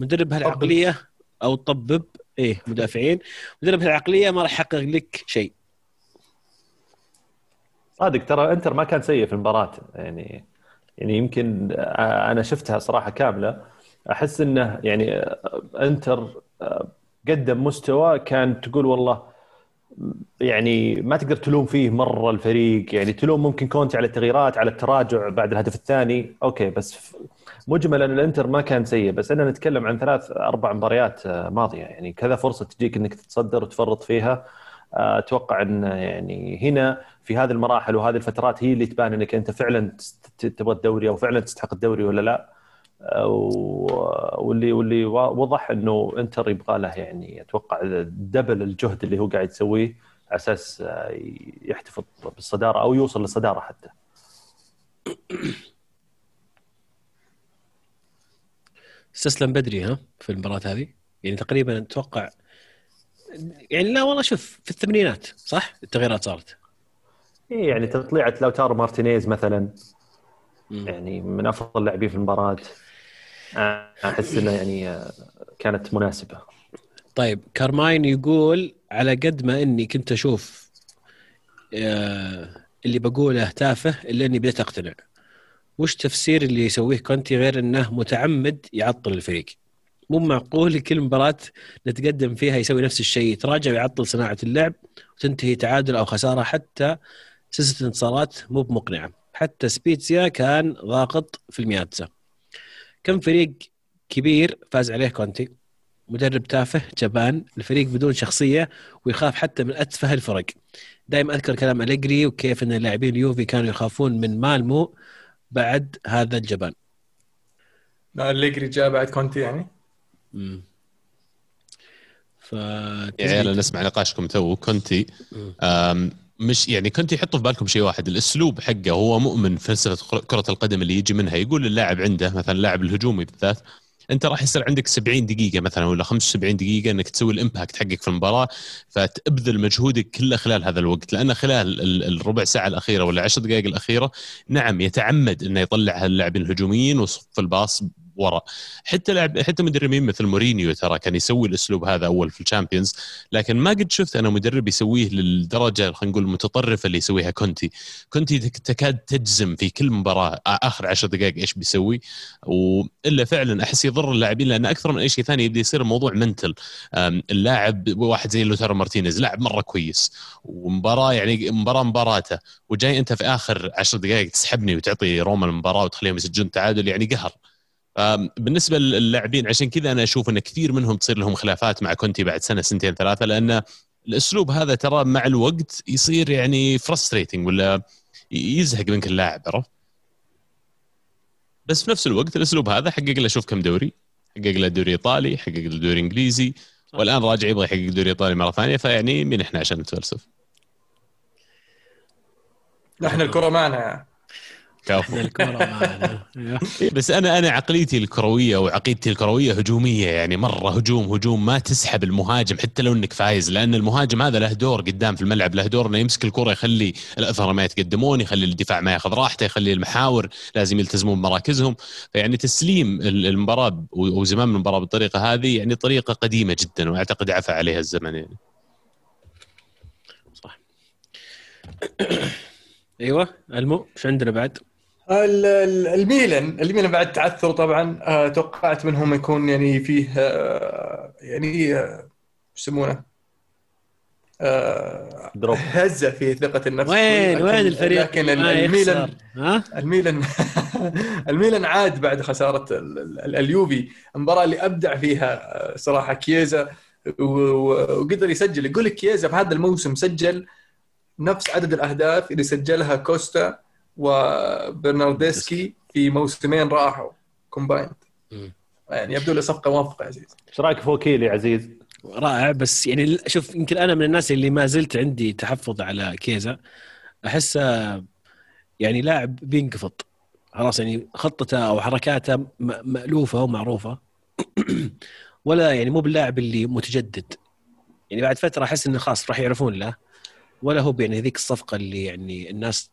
مدرب هالعقلية أو تطبب إيه مدافعين. مدرب هالعقلية ما راح يحقق لك شيء. صادق ترى إنتر ما كان سيء في المباراة. يعني يعني يمكن أنا شفتها صراحة كاملة. أحس إنه يعني آه، إنتر آه، قدم مستوى كان تقول والله يعني ما تقدر تلوم فيه مرة الفريق. يعني تلوم ممكن كونتي على التغييرات على التراجع بعد الهدف الثاني. أوكي بس مجملا الانتر ما كان سيء. بس أنا نتكلم عن ثلاث أربع مباريات آه، ماضية. يعني كذا فرصة تجيك إنك تتصدر وتفرط فيها. أتوقع إن يعني هنا في هذه المراحل وهذه الفترات هي اللي تبان إنك أنت فعلا تبغى الدوري أو فعلا تستحق الدوري ولا لا. واللي واللي وا- وضح إنه إنتر يبغى له يعني أتوقع double الجهد اللي هو قاعد يسويه على أساس آه، يحتفظ بالصدارة أو يوصل للصدارة حتى. استسلم بدري ها في المباراة هذه. يعني تقريبا أتوقع يعني لا والله شوف في الثمانينات صح؟ التغييرات صارت. إيه يعني تطليعة لوتارو مارتينيز مثلا. يعني من أفضل اللاعبين في المباراة. أحس إنه يعني آه، كانت مناسبة. طيب كارماين يقول على قد ما إني كنت أشوف آه، اللي بقوله تافه إلا إني بديت أقتنع. وش تفسير اللي يسويه كونتي غير إنه متعمد يعطل الفريق؟ مو معقول كل مباراة نتقدم فيها يسوي نفس الشيء يتراجع ويعطل صناعة اللعب وتنتهي تعادل أو خسارة حتى سلسلة الانتصارات مو بمقنعة. حتى سبيتسيا كان ضاغط في المياتزا كم فريق كبير فاز عليه كونتي؟ مدرب تافه جبان الفريق بدون شخصية ويخاف حتى من أتفه الفرق. دائما أذكر كلام أليجري وكيف أن لاعبين اليوفي كانوا يخافون من مالمو بعد هذا الجبان. لا أليجري جاء بعد كونتي يعني. مم. ف يا عيال نسمع نقاشكم تو كونتي. مش يعني كنت يحطوا في بالكم شيء واحد الأسلوب حقه هو مؤمن فلسفة كره القدم اللي يجي منها يقول اللاعب عنده مثلا اللاعب الهجومي بالذات أنت راح يصير عندك 70 دقيقة مثلا ولا 75 دقيقة إنك تسوي ال impact حقك في المباراة فتبذل مجهودك كله خلال هذا الوقت لأن خلال ال- الربع ساعة الأخيرة ولا 10 دقائق الأخيرة نعم يتعمد إنه يطلع اللاعبين الهجوميين ويصف الباص وراء حتى لاعب حتى مدربين مثل مورينيو ترى كان يسوي الأسلوب هذا أول في ال Champions لكن ما قد شفت أنا مدرب يسويه للدرجة خلينا نقول المتطرفه اللي يسويها كونتي. كونتي تك- تكاد تجزم في كل مباراة آخر عشر دقائق إيش بيسوي. وإلا فعلا أحس يضر اللاعبين لأن أكثر من أي شيء ثاني يبدأ يصير الموضوع mental اللاعب واحد زي لوتارو مارتينيز لاعب مرة كويس ومباراة يعني مباراة مباراته وجاي أنت في آخر عشر دقائق تسحبني وتعطي روما المباراة وتخليهم يسجلون تعادل يعني قهر. بالنسبة للاعبين عشان كذا أنا أشوف إن كثير منهم تصير لهم خلافات مع كونتي بعد سنة سنتين ثلاثة لأن الأسلوب هذا ترى مع الوقت يصير يعني frustrating ولا يزهق منك اللاعب عرفت؟ بس في نفس الوقت الأسلوب هذا حقق له شوف كم دوري حقق له دوري إيطالي حقق له دوري إنجليزي والآن راجع يبغى يحقق دوري إيطالي مرة ثانية فيعني مين إحنا عشان نتفلسف نحن الكرة معنا كافو الكره معنا أيوه. إيه، بس أنا أنا عقليتي الكروية وعقيدتي الكروية هجومية يعني مرة هجوم هجوم ما تسحب المهاجم حتى لو إنك فايز لأن المهاجم هذا له دور قدام في الملعب له دور إنه يمسك الكرة يخلي الأثر ما يتقدمون يخلي الدفاع ما ياخذ راحته يخلي المحاور لازم يلتزمون بمراكزهم فيعني تسليم ال- المباراة وزمام المباراة بالطريقة هذه يعني طريقة قديمة جدا وأعتقد عفى عليها الزمن يعني صح أيوه ألمو إيش عندنا بعد؟ ال- ال- الميلان الميلان بعد تعثر طبعا آه، توقعت منهم يكون يعني فيه آه، يعني آه، يسمونه drop. هزة في ثقة النفس وين لكن- وين الفريق لكن الميلان؟ ها؟ الميلان الميلان عاد بعد خسارة ال- ال- اليوفي المباراة اللي أبدع فيها صراحة و- وقدر يسجل يقول لك كييزا في هذا الموسم سجل نفس عدد الأهداف اللي سجلها كوستا وبرناردسكي في موسمين راحوا combined. يعني يبدو له صفقة موفقه يا عزيز. إيش رأيك في وكيل يا عزيز؟ رائع بس يعني ال- شوف يمكن أنا من الناس اللي ما زلت عندي تحفظ على كيزا. أحسه يعني لاعب بينقفض خلاص يعني خطته أو حركاته م- مألوفة ومعروفة. ولا يعني مو باللاعب اللي متجدد. يعني بعد فترة أحس إنه خلاص راح يعرفون له. ولا هو يعني ذيك الصفقة اللي يعني الناس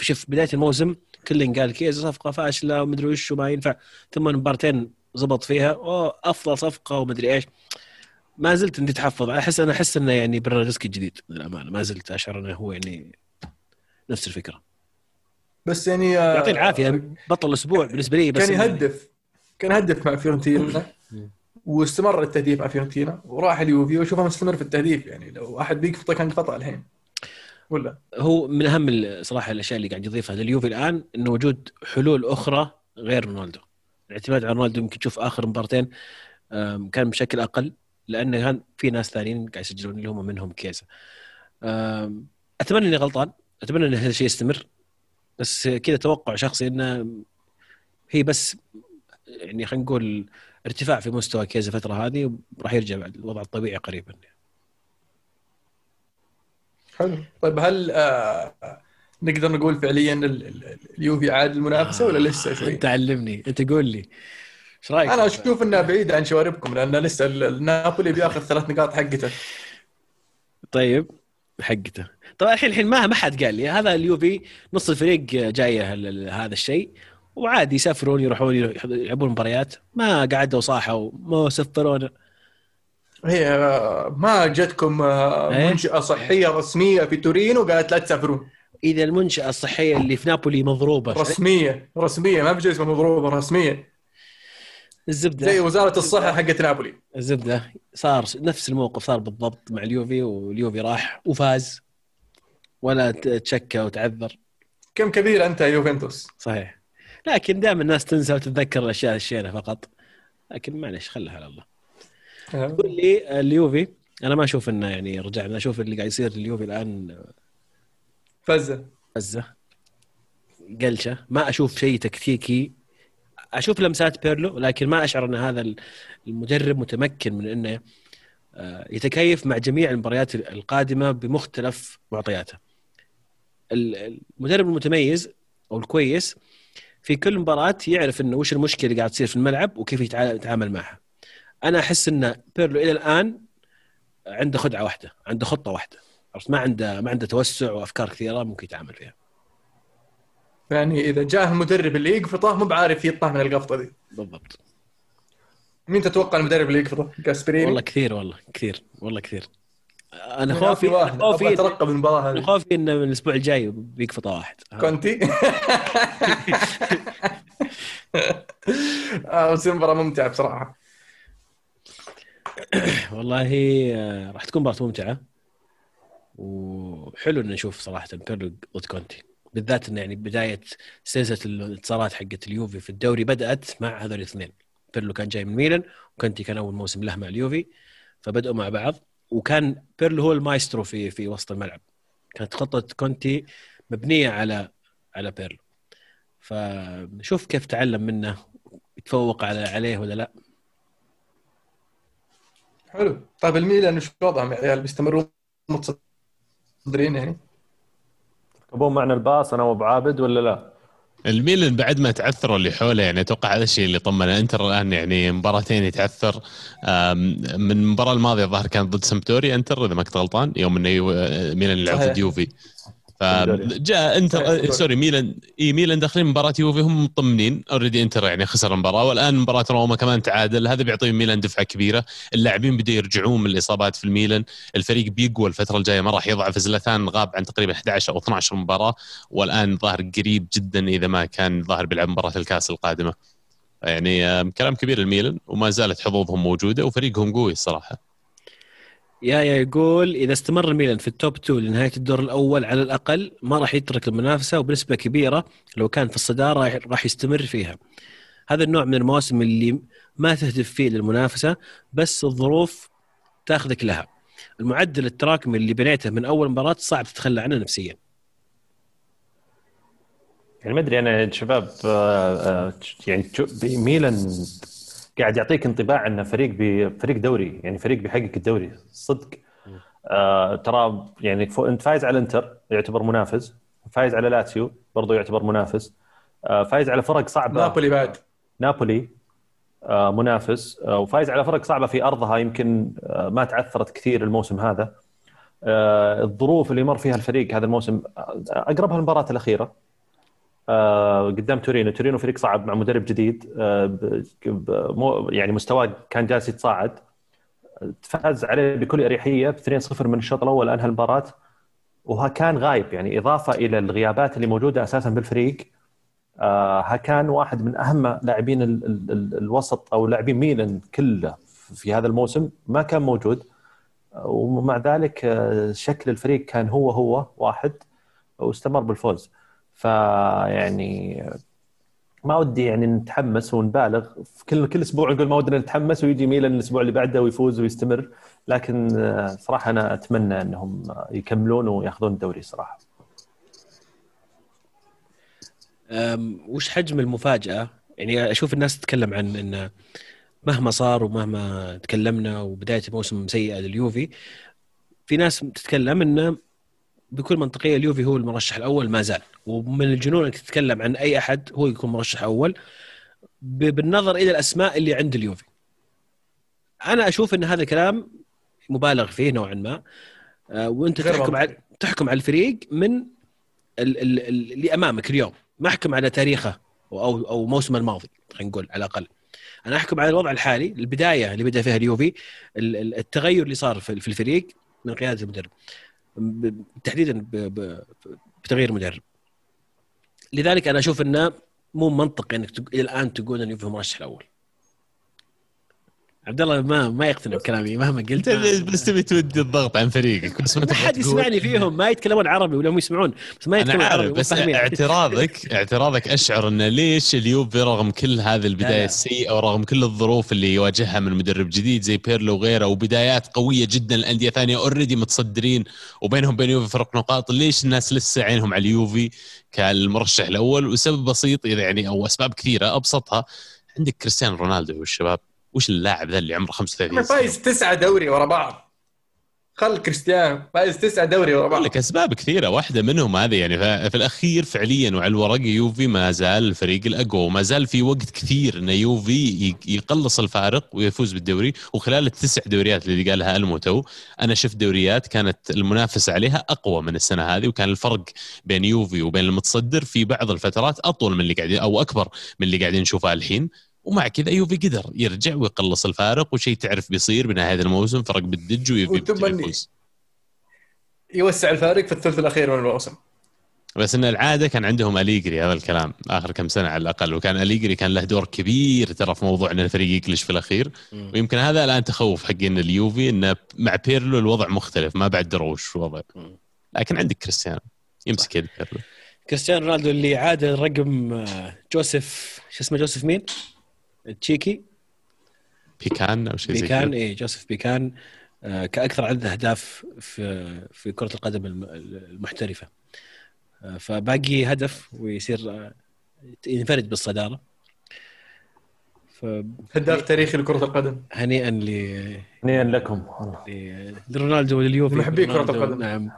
شوف بداية الموسم كل قال كيزا صفقة فاشلة ومدري وش وما ينفع. ثم مبارتين زبط فيها أوه أفضل صفقة ومدري إيش. ما زلت عندي تحفظ. احس أنا أحس إنه يعني برناردسكي الجديد للأمانة. ما زلت أشعر إنه هو يعني نفس الفكرة. بس يعني آه، يعطيه العافيه بطل الأسبوع بالنسبة لي بس كان يهدف كان يهدف مع فيورنتينا واستمر التهديف مع فيورنتينا وراح اليوفي وأشوفه مستمر في التهديف. يعني لو أحد بيقفطه كان قفطه الحين. ولا؟ هو من أهم صراحة الأشياء اللي قاعد يضيفها لليوفي الآن إنه وجود حلول أخرى غير رونالدو. الاعتماد على رونالدو يمكن تشوف آخر مبارتين كان بشكل أقل لأنه كان في ناس ثانيين قاعد يسجلون اللي هم منهم كيزا. أتمنى إني غلطان أتمنى إن هذا الشيء يستمر بس كذا توقع شخصي إنه هي بس يعني خلينا نقول ارتفاع في مستوى كيزا الفترة هذه وراح يرجع الوضع الطبيعي قريبا. حلو. طيب هل آه نقدر نقول فعليا ال- ال- اليوفي عاد المنافسة ولا لسه شوي؟ انت علمني انت قول لي. إيش رأيك؟ أنا أشوف إنها بعيدة عن شواربكم لأن لسه ال- النابولي بياخذ ثلاث نقاط حقته. طيب حقته. طبعا الحين الحين ما ما حد قال لي. هذا اليوفي نص الفريق جاية ال- ال- هذا الشيء. وعادي يسافرون يروحون يروح- يلعبون مباريات. ما قعدوا صاحوا ما سفرونا هي ما جتكم آه، إيه؟ منشأة صحية رسمية في تورين وقالت لا تسافرون. إذا المنشأة الصحية اللي في نابولي مضروبة رسمية رسمية ما في شيء اسمه مضروبة رسمية. الزبدة. زي وزارة الصحة حقت نابولي. الزبدة. صار نفس الموقف صار بالضبط مع اليوفي واليوفي راح وفاز. ولا تشكى وتعذر. كم كبير أنت يا يوفنتوس؟ صحيح. لكن دائما الناس تنسى وتتذكر الأشياء الشينه فقط. لكن معلش خلها على الله. قول لي اليوفي. أنا ما أشوف إنه يعني رجعنا أشوف اللي قاعد يصير اليوفي الآن فزة. فزة. قلشة. ما أشوف شيء تكتيكي. أشوف لمسات بيرلو لكن ما أشعر إن هذا المدرب متمكن من إنه آه، يتكيف مع جميع المباريات القادمة بمختلف معطياته. ال- المدرب المتميز أو الكويس في كل مباراة يعرف إنه وش المشكلة اللي قاعد تصير في الملعب وكيف يتع- يتعامل معها. أنا أحس إن بيرلو إلى الآن عنده خدعة واحدة، عنده خطة واحدة. عرفت ما عنده ما عنده توسع وأفكار كثيرة ممكن يتعامل فيها. يعني إذا جاء المدرب اللي يقفطه مو بعارف يطلع من القفطة دي بالضبط. مين تتوقع المدرب اللي يقفطه؟ جاسبريني والله كثير والله كثير والله كثير. أنا خوفي خوفي أترقب المباراه هذه خوفي انه من الأسبوع الجاي بيقفطه واحد كونتي آه، بتصير مباراه ممتعة بصراحة والله آه، راح تكون مباراه ممتعة. وحلو ان نشوف صراحة بيرلو ضد كونتي. بالذات انه يعني بداية سلسله الانتصارات حقت اليوفي في الدوري بدأت مع هذول الاثنين. بيرلو كان جاي من ميلان وكونتي كان أول موسم له مع اليوفي فبدأوا مع بعض. وكان بيرلو هو المايسترو في في وسط الملعب. كانت خطة كونتي مبنية على على بيرلو فشوف كيف تعلم منه يتفوق على عليه ولا لا. حلو. طيب الميلان وش وضعهم؟ يا عيال بيستمرون متصدرين يعني؟ تركبون معنا الباص أنا وأبو عابد ولا لا؟ الميلان بعد ما تعثروا اللي حوله يعني أتوقع هذا الشيء اللي طمنا انتر الآن يعني مباراتين يتعثر. من المباراة الماضية الظاهر كانت ضد سمبدوريا إنتر إذا ما كنت غلطان يوم إنه ميلان يلعب ضد يوفي. فجاء انتر sorry ميلان. اي ميلان داخلين مباراة يوفي هم مطمنين already إنتر يعني خسر المباراة والآن مباراة روما كمان تعادل. هذا بيعطي ميلان دفعة كبيرة. اللاعبين بدوا يرجعون من الإصابات في الميلان. الفريق بيقوى الفترة الجاية ما راح يضعف. زلتان غاب عن تقريبا 11 أو 12 مباراة والآن ظاهر قريب جدا إذا ما كان ظاهر بيلعب مباراة الكاس القادمة. يعني كلام كبير الميلان وما زالت حظوظهم موجودة وفريقهم قوي الصراحة. يا يقول إذا استمر الميلان في التوب 2 لنهاية الدور الأول على الأقل ما راح يترك المنافسة وبنسبة كبيرة لو كان في الصدارة راح يستمر فيها. هذا النوع من المواسم اللي ما تهدف فيه للمنافسة بس الظروف تاخذك لها. المعدل التراكمي اللي بنيته من أول مباراة صعب تتخلى عنه نفسيا. يعني ما أدري أنا شباب آه، آه، يعني ميلان قاعد يعطيك انطباع انه فريق فريق دوري يعني فريق بيحقق الدوري صدق. آه ترى يعني انت فايز على الانتر يعتبر منافس فايز على لاتسيو برضو يعتبر منافس. آه فايز على فرق صعبة. نابولي بعد. نابولي آه منافس. آه وفايز على فرق صعبة في أرضها يمكن آه ما تعثرت كثير الموسم هذا. آه الظروف اللي مر فيها الفريق هذا الموسم آه، أقربها المباراه الأخيرة. قدام تورينو. تورينو فريق صعب مع مدرب جديد آه، يعني مستواه كان جالس يتصاعد. فاز عليه بكل أريحية ب 2-0 من الشوط الأول أنهى المباراة. وها كان غايب يعني إضافة إلى الغيابات اللي موجودة أساسا بالفريق آه، ها كان واحد من أهم لاعبين الوسط أو لاعبين ميلان كله في هذا الموسم ما كان موجود. ومع ذلك شكل الفريق كان هو هو واحد واستمر بالفوز. فيعني ما ودي يعني نتحمس ونبالغ في كل كل أسبوع نقول ما ودنا نتحمس ويجي ميلان الأسبوع اللي بعده ويفوز ويستمر لكن صراحة أنا أتمنى أنهم يكملون ويأخذون الدوري صراحة. وش حجم المفاجأة؟ يعني أشوف الناس تتكلم عن انه مهما صار ومهما تكلمنا وبداية موسم سيئة لليوفي في ناس تتكلم انه بكل منطقية اليوفي هو المرشح الأول ما زال. ومن الجنون إنك تتكلم عن أي أحد هو يكون مرشح أول. بالنظر إلى الأسماء اللي عند اليوفي. أنا أشوف إن هذا الكلام مبالغ فيه نوعا ما. آه، وأنت تحكم على تحكم على الفريق من اللي أمامك اليوم. ما أحكم على تاريخه أو أو موسمه الماضي خلينا نقول على الأقل. أنا أحكم على الوضع الحالي البداية اللي بدأ فيها اليوفي التغير اللي صار في الفريق من قيادة المدرب. تحديدا بتغيير مدرب. لذلك أنا أشوف إنه مو منطقي إنك إلى الآن تقول ان يوفي مرشح الأول. عبد الله ما ما يقتنع بكلامي مهما قلت. بس تبي تودي الضغط عن فريقك بس ما حد يسمعني فيهم ما يتكلمون عربي ولا هم يسمعون بس ما يتكلمون عربي بس اعتراضك اعتراضك أشعر انه ليش اليوفي رغم كل هذه البداية السيئة ورغم كل الظروف اللي يواجهها من مدرب جديد زي بيرلو وغيره وبدايات قوية جدا الانديه ثانية already متصدرين وبينهم بين يوفي فرق نقاط ليش الناس لسه عينهم على اليوفي كالمرشح الأول؟ وسبب بسيط يعني أو أسباب كثيرة أبسطها عندك كريستيانو رونالدو والشباب وش اللاعب ذا اللي عمره 35 سنه فايز تسعة دوري ورا بعض. خل كريستيانو فايز تسعة دوري ورا بعض. لك أسباب كثيرة واحدة منهم هذه يعني في الأخير فعليا وعلى الورق يوفي ما زال الفريق الأقوى وما زال في وقت كثير إن يوفي يقلص الفارق ويفوز بالدوري وخلال التسع دوريات اللي قالها الموتو أنا شفت دوريات كانت المنافسة عليها أقوى من السنة هذه وكان الفرق بين يوفي وبين المتصدر في بعض الفترات أطول من اللي قاعدين أو أكبر من اللي قاعدين نشوفه الحين. ومع كذا يوفي قدر يرجع ويقلص الفارق وشيء تعرف بيصير بنهاية الموسم فرق بالدج ويفوز يوسع الفارق في الثلث الأخير من الموسم. بس إن العادة كان عندهم أليجري هذا الكلام آخر كم سنة على الأقل وكان أليجري كان له دور كبير ترى في موضوع ان الفريق يقلش في الأخير. م. ويمكن هذا الآن تخوف حقين اليوفي إنه مع بيرلو الوضع مختلف ما بعد دروش وضع لكن عندك كريستيانو يمسك يد بيرلو. كريستيانو رونالدو اللي عاد رقم آه، جوزيف شو اسمه جوزيف مين؟ تشيكي؟ بيكان أو شيء زي بيكان كذا اي جوزيف بيكان آه، كأكثر عدد أهداف في في كرة القدم الم- المحترفة. آه، فباقي هدف ويصير آه، ينفرد بالصدارة. هداف تاريخي لكرة القدم. فهنيئا ل هنيئا لكم. والله. لرونالدو ولليوفي محبي كرة رونالدو، القدم. نعم.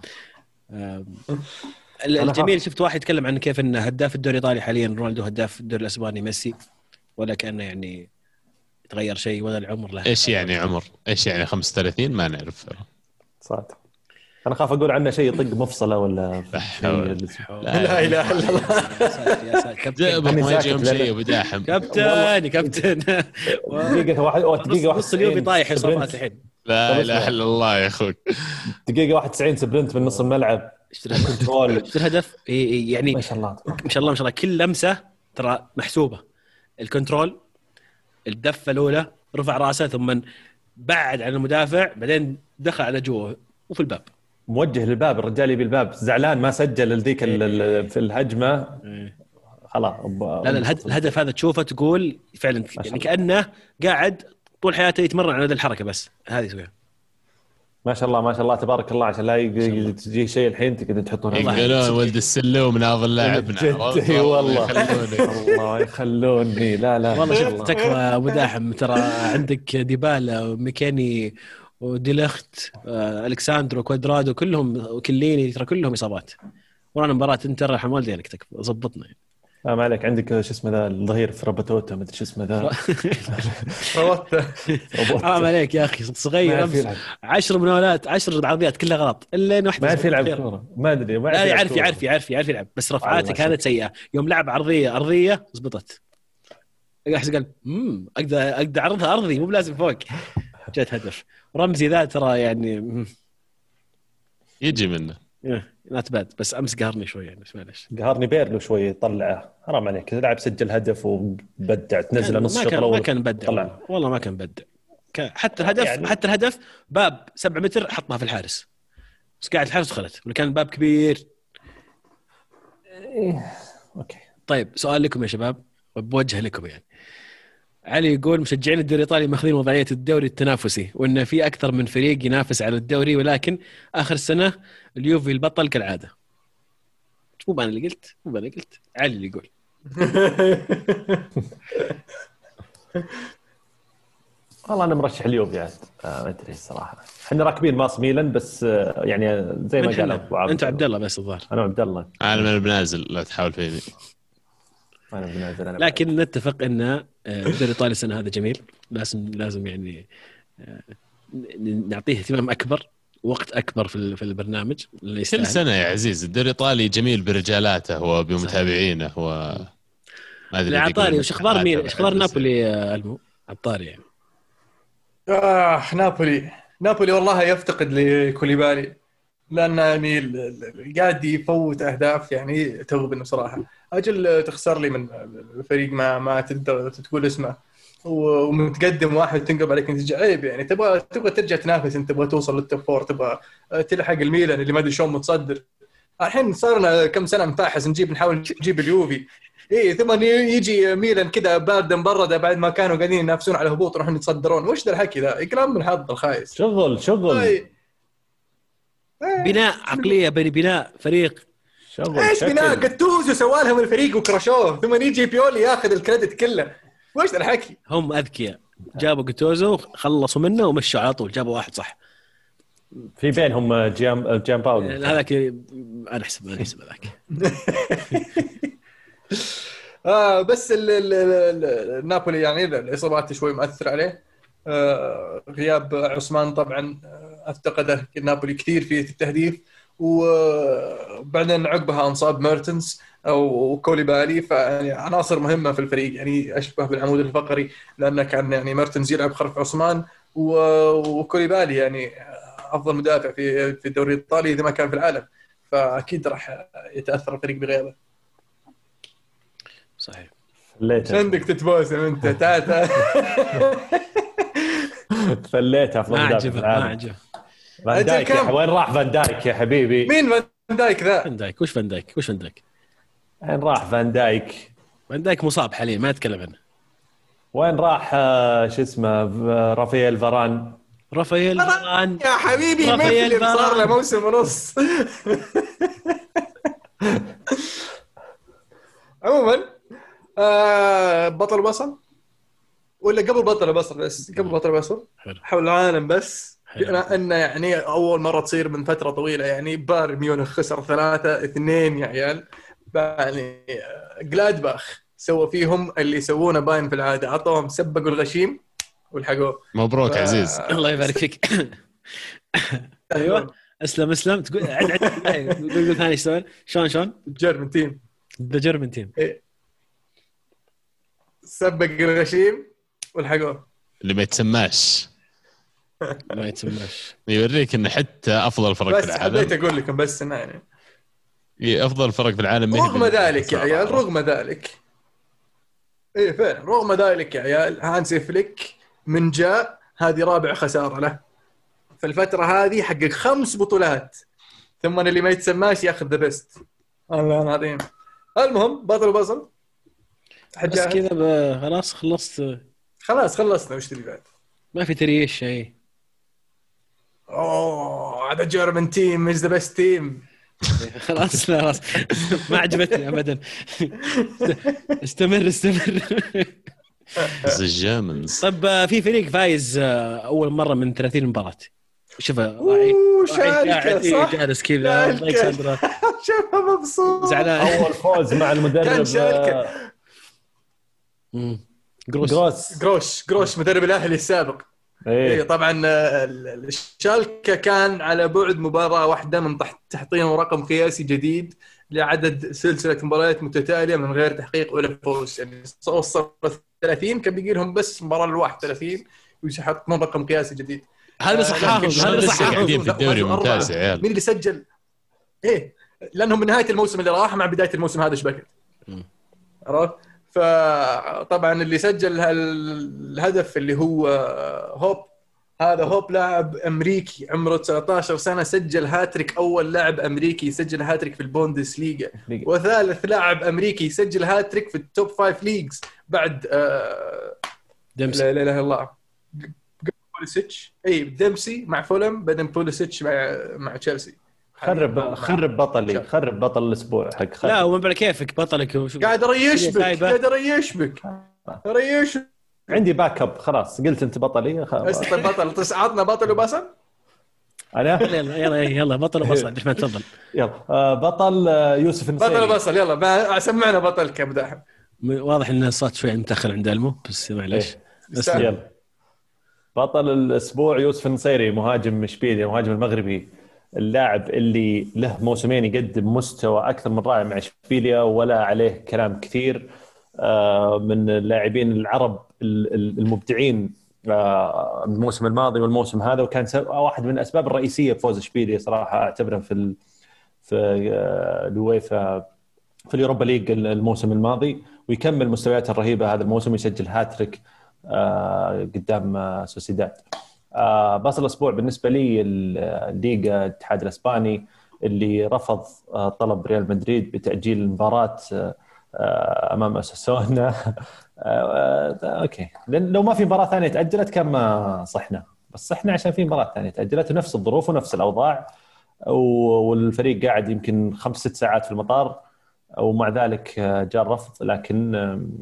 الجميل شفت واحد يتكلم عن كيف إن هداف الدوري الإيطالي حاليا رونالدو هداف الدوري الأسباني ميسي. ولا كأنه يعني يتغير شيء ولا العمر له. إيش يعني عمر؟ إيش يعني 35 ما نعرف. صادق أنا خاف أقول عنه شيء يطق مفصلة ولا لا اله الا الله يا ساتر يا ساتر كابتن. ما يجيهم شيء بداحم كابتن كابتن. دقيقة واحد أو دقيقة نص- اليوم 91 طايح اصابات sprint. الحين. لا إله. إلا الله يا أخوي دقيقة 91 sprint من نص الملعب؟ control. شفت الهدف؟ إي- إي، يعني ما شاء الله. ما شاء الله ما شاء الله. كل لمسة ترى محسوبة. ال control الدفة الأولى رفع رأسه ثم بعد عن المدافع بعدين دخل على جوا وفي الباب. موجه للباب الرجال يبي الباب. زعلان ما سجل لذيك ال- في الهجمة. خلاص. لا لا الهد- الهدف هذا تشوفه تقول فعلا يعني كأنه قاعد طول حياته يتمرن على هذه الحركة بس. هذه يسويها. ما شاء الله ما شاء الله تبارك الله عشان لا يجي شيء الحين تقدر تحطون والله. يقولون ولد السلوم ناظر لاعبنا جد، إي والله. يخلونك. الله يخلوني لا لا والله ما شاء شفت الله. تكفى أبو داحم ترى عندك ديبالا وميكاني وديلخت آه، ألكساندرو كوادرادو كلهم كليني ترى كلهم إصابات ورانا مباراة انتر رحم والدينك تكفى ظبطنا يعني. آه ما عليك عندك شو اسمه ذا الظهير في رباتوتا مدري شو اسمه ذا. روت حرام عليك يا أخي ما صغير يعرف امس 10 مناولات 10 عرضيات كلها غلط إلا ان واحدة ما يعرف يلعب. كورة. ما أدري ما يعرف كورة. يعرف يعرف يعرف يلعب بس رفعاته كانت سيئة. يوم لعب عرضية ارضيه زبطت. أحس قال امم أقدر أقدر أعرضها ارضي مو بلازم فوق. جت هدف. رمزي ذا ترى يعني يجي منه. إيه، not bad بس أمس قهرني شوي يعني معلش. قهرني بيرلو شوي طلعه. حرام عليك لاعب سجل هدف وبدع تنزله نص الشوط كان ما الأول كان مبدع. والله. ما كان مبدع حتى الهدف يعني- حتى الهدف باب 7 متر حطها في الحارس. بس قاعد الحارس دخلت ولا كان باب كبير. Okay. طيب سؤال لكم يا شباب بوجه لكم يعني. علي يقول مشجعين الدوري الإيطالي ماخذين وضعية الدوري التنافسي وإن في أكثر من فريق ينافس على الدوري ولكن آخر سنة اليوفي البطل كالعادة. مو أنا اللي قلت؟ مو أنا اللي قلت؟ علي اللي يقول. والله أنا مرشح اليوفي عاد. آه ما أدري الصراحة. إحنا راكبين باص ميلان بس آه يعني زي ما قال؟ أبو عبد أنت عبد الله بس الظاهر. أنا عبد الله. أنا من بنازل لا تحاول فيني. أنا بنازل أنا لكن نتفق إن آه، الدوري الإيطالي السنة هذا جميل. لازم لازم يعني آه، نعطيه اهتمام أكبر وقت أكبر في في البرنامج. اللي كل. سنة يا عزيز. الدوري الإيطالي جميل برجالاته وبمتابعينه و ما أدري عطاري وش أخبار مين؟ إيش أخبار نابولي ألمو؟ عطاري يعني آه نابولي. نابولي والله يفتقد لكوليبالي. لأن يعني قاعد يفوت أهداف يعني تغبن بصراحة. أجل تخسر لي من الفريق ما ما تقدر تقول اسمه. ومتقدم واحد تنقلب عليك نتيجة. عيب يعني. تبغى تبغى ترجع تنافس أنت تبغى توصل لل top four تبغى تلحق الميلان اللي ما أدري شلون متصدر. الحين صار لنا كم سنة نفاحس نجيب نحاول نجيب اليوفي. إيه ثم يجي ميلان كذا بارده مبرده بعد ما كانوا قاعدين ينافسون على الهبوط يروحون يتصدرون. وش ذا الحكي ذا؟ كلام من حظ الخايس. شغل شغل. طيب. بناء عقلية بني بناء فريق. شغل إيش. بناء؟ قاتوزو سوالها من الفريق وكرشوه. ثم يجي بيولي ياخذ ال credit كله. وش الحكي؟ هم أذكياء. جابوا جاتوزو خلصوا منه ومشوا على طول. جابوا واحد صح. في بينهم جام جام باولو. هذاك أنا احسب أنا أحسب هذاك. آه بس ال ال ال نابولي يعني الاصابات شوي مؤثر عليه. آه غياب أوسيمين طبعا. أفتقده نابولي كثير في التهديف وبعدين عقبها أنصاب ميرتنز أو كوليبالي فيعني عناصر مهمة في الفريق يعني أشبه بالعمود الفقري لأنه كان يعني ميرتنز يلعب خلف أوسيمين و- وكوليبالي يعني أفضل مدافع في في الدوري الإيطالي إذا ما كان في العالم فأكيد راح يتأثر الفريق بغيابه. صحيح. فليتها عندك تتبوسم انت تعال فليتها في ما مدافع عجبه ما. عجبه فان دايك وين راح فان دايك يا حبيبي؟ مين فان دايك ذا؟ فان دايك وش فان دايك؟ وش فان دايك؟ وين راح فان دايك؟ فان دايك مصاب حاليا ما أتكلم عنه. وين راح آه، شو اسمه آه، رافائيل فاران؟ رافائيل فاران يا حبيبي مثلي صار له. موسم ونص. عموما آه بطل بصل ولا قبل بطل بصل بس قبل بطل حلو. حول العالم بس. بما أن يعني أول مرة تصير من فترة طويلة يعني بايرن ميونخ خسر ثلاثة اثنين يا عيال. يعني آه، جلادباخ سوى فيهم اللي يسوونه بايرن في العادة. أعطوهم سبقوا الغشيم ولحقوه مبروك ف- عزيز. الله يبارك فيك أيوه. أسلم أسلم. تقول عد عد قول قول ثاني سوينا؟ شلون شلون؟ German team the German team سبق الغشيم ولحقوه اللي ما يتسماش. ما يتسماش يوريك إن حتى أفضل فرق بس في حبيت العالم أقول لكم بس إنه يعني. إيه، أفضل فرق في العالم رغم ذلك يا عيال رغم ذلك. إيه فعلا. رغم ذلك يا عيال هانسي فليك من جاء هذه رابع خسارة له. في الفترة هذه حقق خمس بطولات. ثم اللي ما يتسماش ياخذ the best الله العظيم. المهم بطل بصل بس؟ كذا خلاص خلصت. خلاص خلصنا. وش تبي بعد؟ ما في تريش شيء. أوه هذا German team is the best team خلاص لا خلاص. ما عجبتني ابدا. استمر استمر. ال Germans طب آه، في فريق فايز آه، أول مرة من 30 مباراة. قاعد شالكه إيه، صح؟ جالس كذا. الكسندرا شوفه مبسوط. زعلان. أول فوز مع المدرب. آه،. جروس. جروس. جروش مدرب الأهلي السابق. إيه إيه طبعا آه، ال- ال- الشالكه كان على بعد مباراة واحدة من تحت تحطيم رقم قياسي جديد لعدد سلسلة مباريات متتالية من غير تحقيق ولا فوز يعني وصل 30 كان بيجي لهم بس مباراة ال 31 ويحطون رقم قياسي جديد هذا اللي آه، صحاهم هذا اللي لسه صحاهم قاعدين في الدوري ممتاز. يا عيال مين اللي سجل؟ إيه لأنهم من نهاية الموسم اللي راح مع بداية الموسم هذا شبكت. عرفت؟ فطبعا اللي سجل الهدف اللي هو هوب هذا هوب لاعب أمريكي عمره 19 سنة سجل هاتريك أول لاعب أمريكي يسجل هاتريك في البوندس ليجا وثالث لاعب أمريكي يسجل هاتريك في ال top five leagues بعد آه لا إله إلا الله. بوليسيتش. إي ديمسي مع فولهام بعدين بوليسيتش مع مع تشيلسي. خرب خرب بطلي خرب بطل الأسبوع حق خرب. لا وما على كيفك بطلك قاعد اريش بك. قاعد اريش بك. اريش عندي backup خلاص قلت أنت بطلي خلاص. بطل. عطنا بطل وبصل؟ أنا؟ يلا يلا يلا بطل وبصل. عبد الرحمن تفضل. يلا. آه، بطل آه، يوسف بطل النصيري وبصل يلا. ما- سمعنا بطلك يا ابو داحم م- واضح إن الصوت شوي متأخر عند ألمو بس معليش. إيه. بس. يلا. بطل الأسبوع يوسف النصيري مهاجم اشبيليا المهاجم المغربي. اللاعب اللي له موسمين يقدم مستوى أكثر من رائع مع إشبيليا ولا عليه كلام كثير آه، من اللاعبين العرب ال- ال- المبدعين آه، الموسم الماضي والموسم هذا. وكان واحد من الأسباب الرئيسية بفوز إشبيليا صراحة أعتبره في في آه، الويفا في اليوروبا ليج الموسم الماضي. ويكمل مستوياته الرهيبة هذا الموسم ويسجل هاتريك قدام سوسيداد. آه، بصل الأسبوع بالنسبة لي الليغا الاتحاد الأسباني اللي رفض آه، طلب ريال مدريد بتأجيل المباراه آه، أمام أوساسونا okay. لأن لو ما في مباراة ثانية تأجلت كان ما صحنا. بس صحنا عشان في مباراة ثانية تأجلت ونفس الظروف ونفس الأوضاع والفريق قاعد يمكن خمس ست ساعات في المطار ومع ذلك جاء الرفض. لكن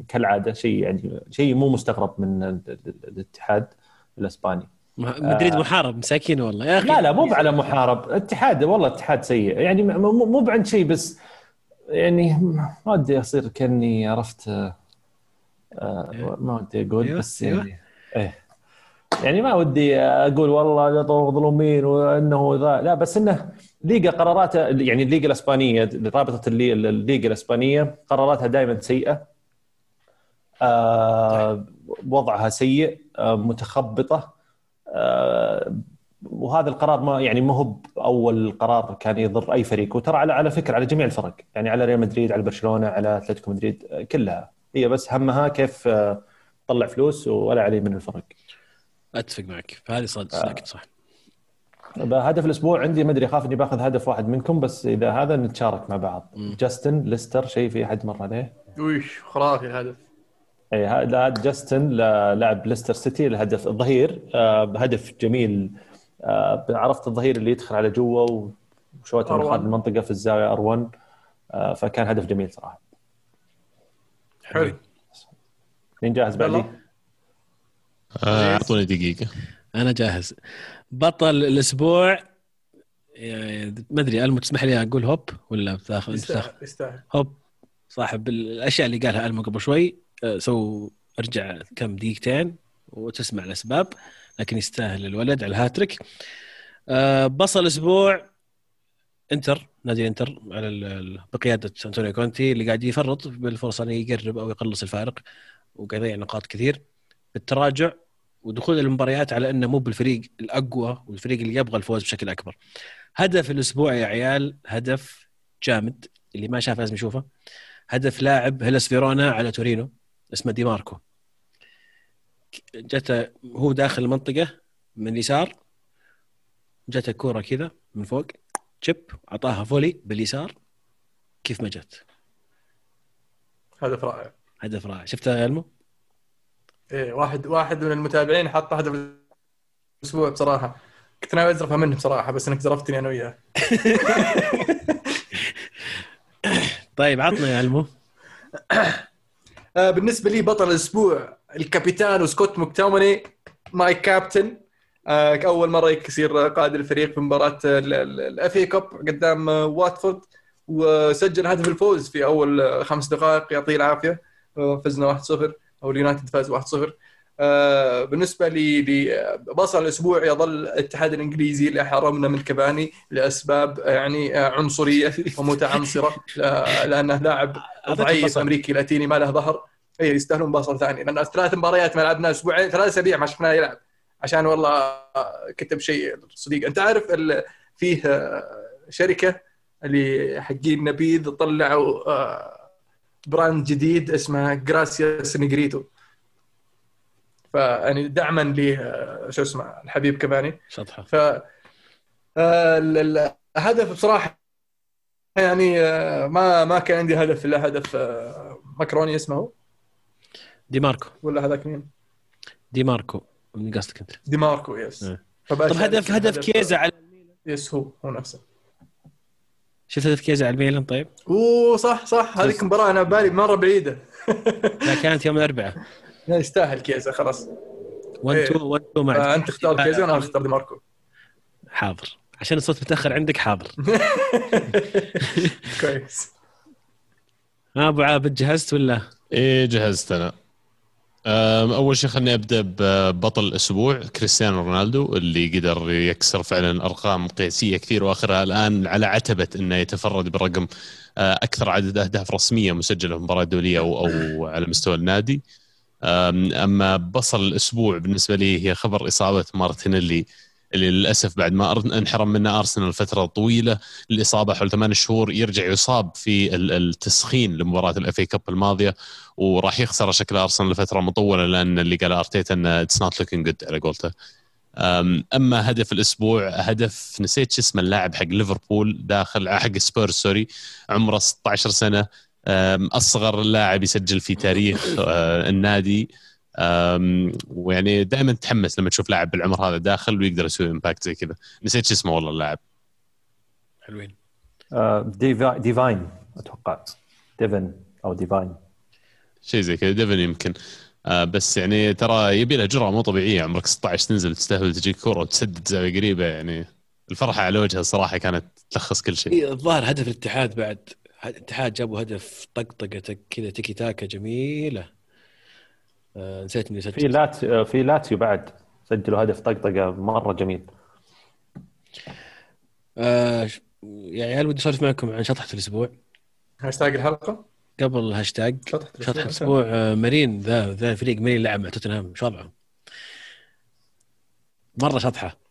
كالعادة شيء يعني شيء مو مستغرب من ال- ال- الاتحاد الأسباني. مدريد محارب مساكين والله. يا أخي. لا لا مو على محارب اتحاد والله اتحاد سيء. يعني مو بعند شيء بس يعني ما ودي أصير كأني عرفت آه، آه، ما ودي أقول أيوة، بس أيوة. يعني إيه. يعني ما ودي أقول والله مظلومين وإنه ذا لا بس إنه ليغا قراراته يعني الليغا الإسبانية رابطة اللي- الليغا الإسبانية قراراتها دائما سيئة. آه وضعها سيء آه متخبطة. آه وهذا القرار ما يعني ما هو اول قرار كان يضر أي فريق. وترى على على فكرة على جميع الفرق. يعني على ريال مدريد على برشلونة على أتلتيكو مدريد آه، كلها. هي بس همها كيف آه، تطلع فلوس ولا عليه من الفرق. أتفق معك. فهذه صدق صح. هدف الأسبوع عندي ما أدري اخاف إني باخذ هدف واحد منكم بس إذا هذا نتشارك مع بعض. جاستن ليستر شيء في أحد مر عليه؟ ويش خرافي الهدف اي هذا جاستن لاعب ليستر سيتي الهدف الظهير. آه، هدف جميل. آه، عرفت الظهير اللي يدخل على جوا وشوته من R1. خارج المنطقة في الزاوية ار1 فكان هدف جميل صراحة. حلو. مين جاهز بعدي؟ آه، أعطوني دقيقة. أنا جاهز. بطل الأسبوع ما أدري ألمو تسمح لي أقول هوب ولا بتاخذ يستاهل يستاهل. هوب؟ صاحب الأشياء اللي قالها ألمو قبل شوي. so ارجع كم دقيقتين وتسمع الأسباب لكن يستاهل الولد على الهاتريك أه، بصل الأسبوع انتر نادي انتر على بقيادة أنطونيو كونتي اللي قاعد يفرط بالفرصة إنه يقرب أو يقلص الفارق وقاعد يضيع نقاط كثير بالتراجع ودخول المباريات على إنه مو بالفريق الأقوى والفريق اللي يبغى الفوز بشكل أكبر. هدف الأسبوع يا عيال هدف جامد اللي ما شاف لازم يشوفه. هدف لاعب هيلاس فيرونا على تورينو اسمه دي ماركو. جته هو داخل المنطقة من اليسار جته كوره كذا من فوق تشيب أعطاها فولي باليسار كيف ما جت. هدف رائع. هدف رائع. شفتها يا المو؟ إيه واحد واحد من المتابعين حط هدف الأسبوع بصراحة. كنت ناوي ازرفها منه بصراحة بس إنك زرفتني أنا وياه. طيب عطنا يا المو بالنسبة لي بطل الأسبوع الكابيتان سكوت مكتوميناي my captain. آه، أول مرة يصير قائد الفريق في مباراة ال FA Cup قدام آه، واتفورد وسجل هدف الفوز في أول آه، خمس دقائق يعطيه العافية. آه، فزنا 1-0 أو اليونايتد فاز 1-0 آه، بالنسبة لي لبصل الأسبوع يظل الاتحاد الإنجليزي اللي حرمنا من كافاني لأسباب يعني آه، عنصرية ومتعنصرة لا- لأنه لاعب ضعيف. أمريكي لاتيني ما له ظهر. اي يستاهلون بصل ثاني. لأن ثلاث مباريات ما لعبنا أسبوعين ثلاث أسابيع ما شفناه يلعب. عشان والله كتب شيء صديق. أنت عارف فيه آه، شركة اللي حقين نبيذ طلعوا آه، brand جديد اسمه جراسياس نيجريتو فيعني دعما ل آه، شو اسمه الحبيب كافاني شطحة. ف آه، ال- ال- الهدف بصراحة يعني آه، ما ما كان عندي هدف إلا هدف آه، ماكروني اسمه. دي ماركو. ولا هذاك مين؟ دي ماركو من قصدك أنت؟ دي ماركو yes إيه. طب هدف لك هدف كيزا على yes هو هو نفسه. شفت هدف كيزا على الميلان طيب؟ أوه صح صح. هذيك مباراة أنا بالي مرة بعيدة. لا كانت يوم الأربعاء. يستاهل كيزا خلاص. 1 إيه. 2 1 2 مع أنت تختار كيزا وأنا أختار دي ماركو. حاضر. عشان الصوت متأخر عندك حاضر. كويس. ها أبو عابد جهزت ولا؟ إيه جهزت أنا. أول شيء خليني أبدأ ببطل الأسبوع كريستيانو رونالدو اللي قدر يكسر فعلا أرقام قياسية كثير وآخرها الآن على عتبة إنه يتفرد برقم آه، أكثر عدد أهداف رسمية مسجلة في مباراة دولية أو أو على مستوى النادي. أما بصل الأسبوع بالنسبة لي هي خبر إصابة مارتينيلي اللي للأسف بعد ما انحرم منه أرسنال فتره طويلة. الإصابة حول ثمان شهور يرجع يصاب في ال- التسخين لمباراة ال FA Cup الماضية. وراح يخسر شكل أرسنال لفترة مطولة لأن اللي قال أرتيتا انه it's not looking good على قولته. أما هدف الأسبوع هدف نسيت شو اسمه اللاعب حق ليفربول داخل حق سبيرز sorry عمره 16 سنة. أصغر لاعب يسجل في تاريخ أه، النادي. ويعني دائما تحمس لما تشوف لاعب بالعمر هذا داخل ويقدر يسوي impact زي كذا. نسيت شو اسمه والله اللاعب. حلوين. ديفا- ديفاين أتوقع. ديفن أو ديفاين شيء زي كذا ديفن يمكن. آه بس يعني ترى يبي له جرأة مو طبيعية. عمرك 16 تنزل تستهبل تجيك كرة وتسدد زاوية قريبة يعني الفرحة على وجهه الصراحة كانت تلخص كل شيء. إيه، الظاهر هدف الاتحاد بعد الاتحاد جابوا هدف طقطقة كذا تيكي تاكا جميلة. آه نسيت إني في سجل. لات آه، في لاتسيو بعد. سجلوا هدف طقطقة مرة جميل. آه يا عيال ودي أسولف معكم عن شطحة الأسبوع. هاشتاج الحلقة؟ قبل الهاشتاج شطحة شطحة الأسبوع. الأسبوع آه مارين ذا ذا فريق مارين لعب مع توتنهام؟ شو وضعه؟ مرة شطحة.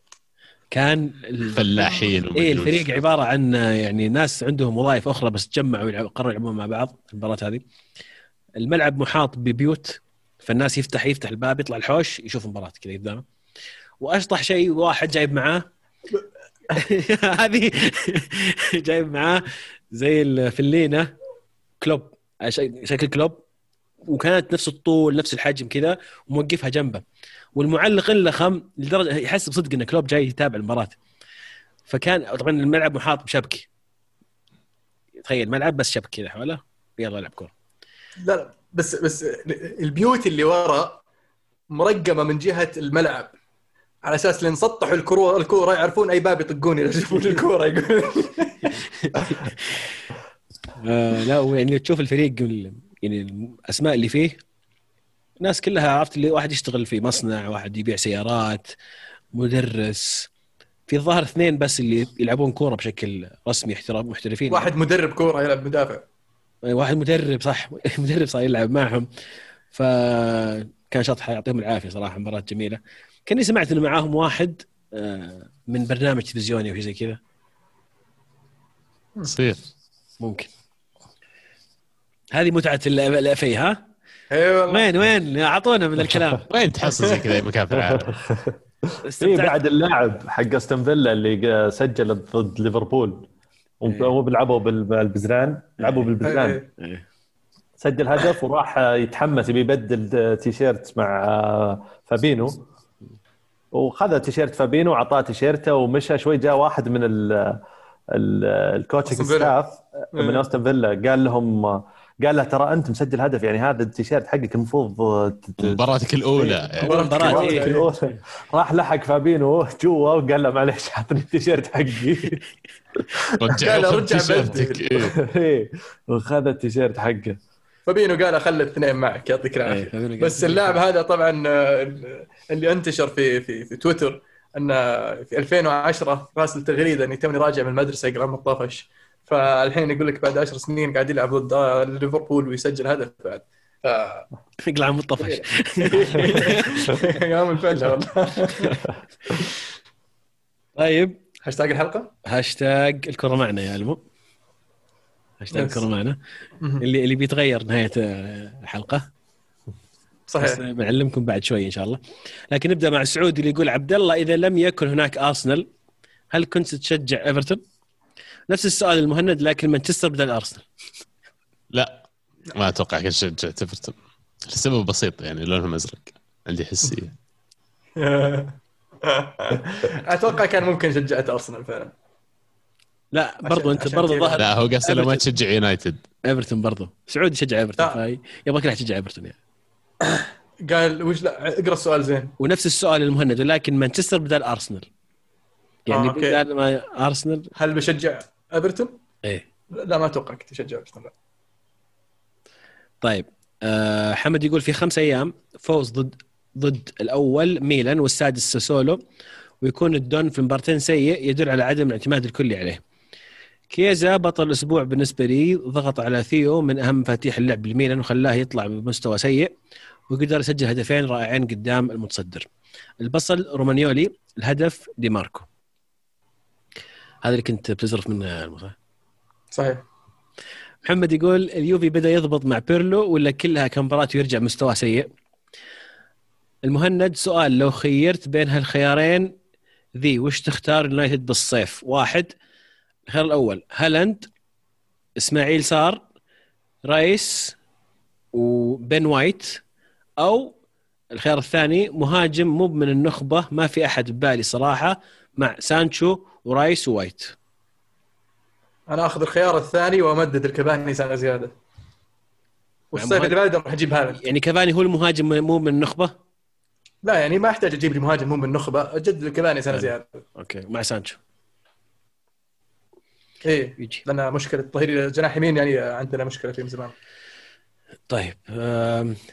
كان ال- فلاحين إيه ومجنون. الفريق عبارة عن يعني ناس عندهم وظائف أخرى بس تجمعوا قرروا يلعبون مع بعض المباراة هذه. الملعب محاط ببيوت فالناس يفتح يفتح الباب يطلع الحوش يشوف المباراه كذا قدامه وأشطح شيء واحد جايب معاه. هذه جايب معاه زي الفلينة كلوب شكل كلوب. وكانت نفس الطول نفس الحجم كذا وموقفها جنبه. والمعلق اللخم لدرجة يحس بصدق إن كلوب جاي يتابع المباراة. فكان طبعا الملعب محاط بشبكه تخيل ملعب بس شبكه كذا حوله يلا العب كورة. لا لا بس بس البيوت اللي ورا مرقمة من جهة الملعب. على أساس لين سطحوا الكوره الكورة يعرفون أي باب يطقون إذا يشوفون الكورة يقول آه لا ويعني تشوف الفريق يعني الأسماء اللي فيه ناس كلها عرفت اللي واحد يشتغل في مصنع واحد يبيع سيارات مدرس. في الظاهر اثنين بس اللي يلعبون كورة بشكل رسمي احتراف محترفين. واحد مدرب كورة يلعب مدافع. واحد مدرب صح. مدرب صار يلعب معهم. فكان شطحه يعطيهم العافية صراحة مباراة جميلة. كاني سمعت إنه معاهم واحد آه، من برنامج تلفزيوني أو شيء زي كذا. يصير ممكن. هذه متعة الافي ها؟ اي والله وين وين أعطونا من الكلام وين تحصل زي كذا مكان في العالم استمتعت بعد اللاعب حق أستون فيلا اللي سجل ضد ليفربول إيه. وهم بيلعبوا بال- بالبزران لعبوا بالبزران إيه. إيه. سجل هدف وراح يتحمس يبي يبدل تيشيرت مع فابينو وخذ تيشيرت فابينو وعطاه تيشيرته ومشى شوي جاء واحد من ال ال- ال coaching. staff من إيه. أستون فيلا قال لهم قال له ترى أنت مسجل هدف يعني هذا التيشيرت حقك المفروض مباراتك الاولى إيه. الأولى. راح لحق فابينو جوا وقال له معليش اعطني التيشيرت حقي رجع رجع تيشيرتك إيه. إيه. وخذ التيشيرت حقه فابينو قال خلي الاثنين معك يعطيك إيه، العافيه قال- بس اللاعب هذا طبعا آه، اللي انتشر في في في تويتر انه في 2010 راسل تغريده اني توني راجع من المدرسة يقرأ مطفش فالحين يقول لك بعد 10 سنين قاعد يلعب ضد ليفربول ويسجل هدف بعد. ف يقلع مطفش. يوم الفجر. والله طيب. هاشتاج الحلقة؟ هاشتاج الكرة معنا يا المو هاشتاج. الكرة معنا. اللي اللي بيتغير نهاية الحلقة. صحيح. بنعلمكم بعد شوي إن شاء الله. لكن نبدأ مع سعود اللي يقول عبد الله إذا لم يكن هناك أرسنال هل كنت تشجع إيفرتون؟ نفس السؤال المهند لكن مانشستر بدل أرسنال. لا ما أتوقع كنت شجعت إيفرتون. السبب بسيط يعني لونهم أزرق. عندي حسية. أتوقع كان ممكن شجعت أرسنال فعلا. لا برضو أنت عشان برضو. ظهر لا هو قصده لو ما. تشجع يونايتد. إيفرتون برضو. سعود يشجع إيفرتون لا. يبغاك راح تشجع إيفرتون يعني. قال وش لا اقرأ السؤال زين. ونفس السؤال المهند ولكن مانشستر بدل أرسنال. يعني آه،. بدل ما ارسنال هل بشجع أيفرتون؟ إيه لا ما أتوقع كنت أشجع أيفرتون لا. طيب أه حمد يقول في خمس أيام فوز ضد ضد الأول ميلان والسادس ساسولو ويكون الدون في مباراتين سيء يدل على عدم الاعتماد الكلي عليه. كيزا بطل الأسبوع بالنسبة لي ضغط على ثيو من أهم مفاتيح اللعب لميلان وخلاه يطلع بمستوى سيء وقدر يسجل هدفين رائعين قدام المتصدر. البصل رومانيولي الهدف دي ماركو. هذا اللي كنت بتزرف منه المصطفى. صحيح. محمد يقول اليوفي بدأ يضبط مع بيرلو ولا كلها كم مباراة ويرجع مستوى سيء؟ المهند سؤال لو خيرت بين هالخيارين ذي وش تختار اليونايتد بالصيف؟ واحد الخيار الأول هالاند إسماعيل صار رايس وبن وايت أو الخيار الثاني مهاجم مو من النخبة ما في أحد ببالي صراحة مع سانشو ورايس ووايت أنا آخذ الخيار الثاني وأمدد لكافاني سنه زيادة. والصيف. اللي بعده راح أجيب هالاند. يعني كافاني هو المهاجم مو من النخبة؟ لا يعني ما أحتاج أجيب لي مهاجم مو من النخبة أجدد لكافاني سنه زيادة. okay مع سانشو. إيه يجي. لأن مشكلة ظهير جناح يمين يعني عندنا مشكلة فيه من زمان. طيب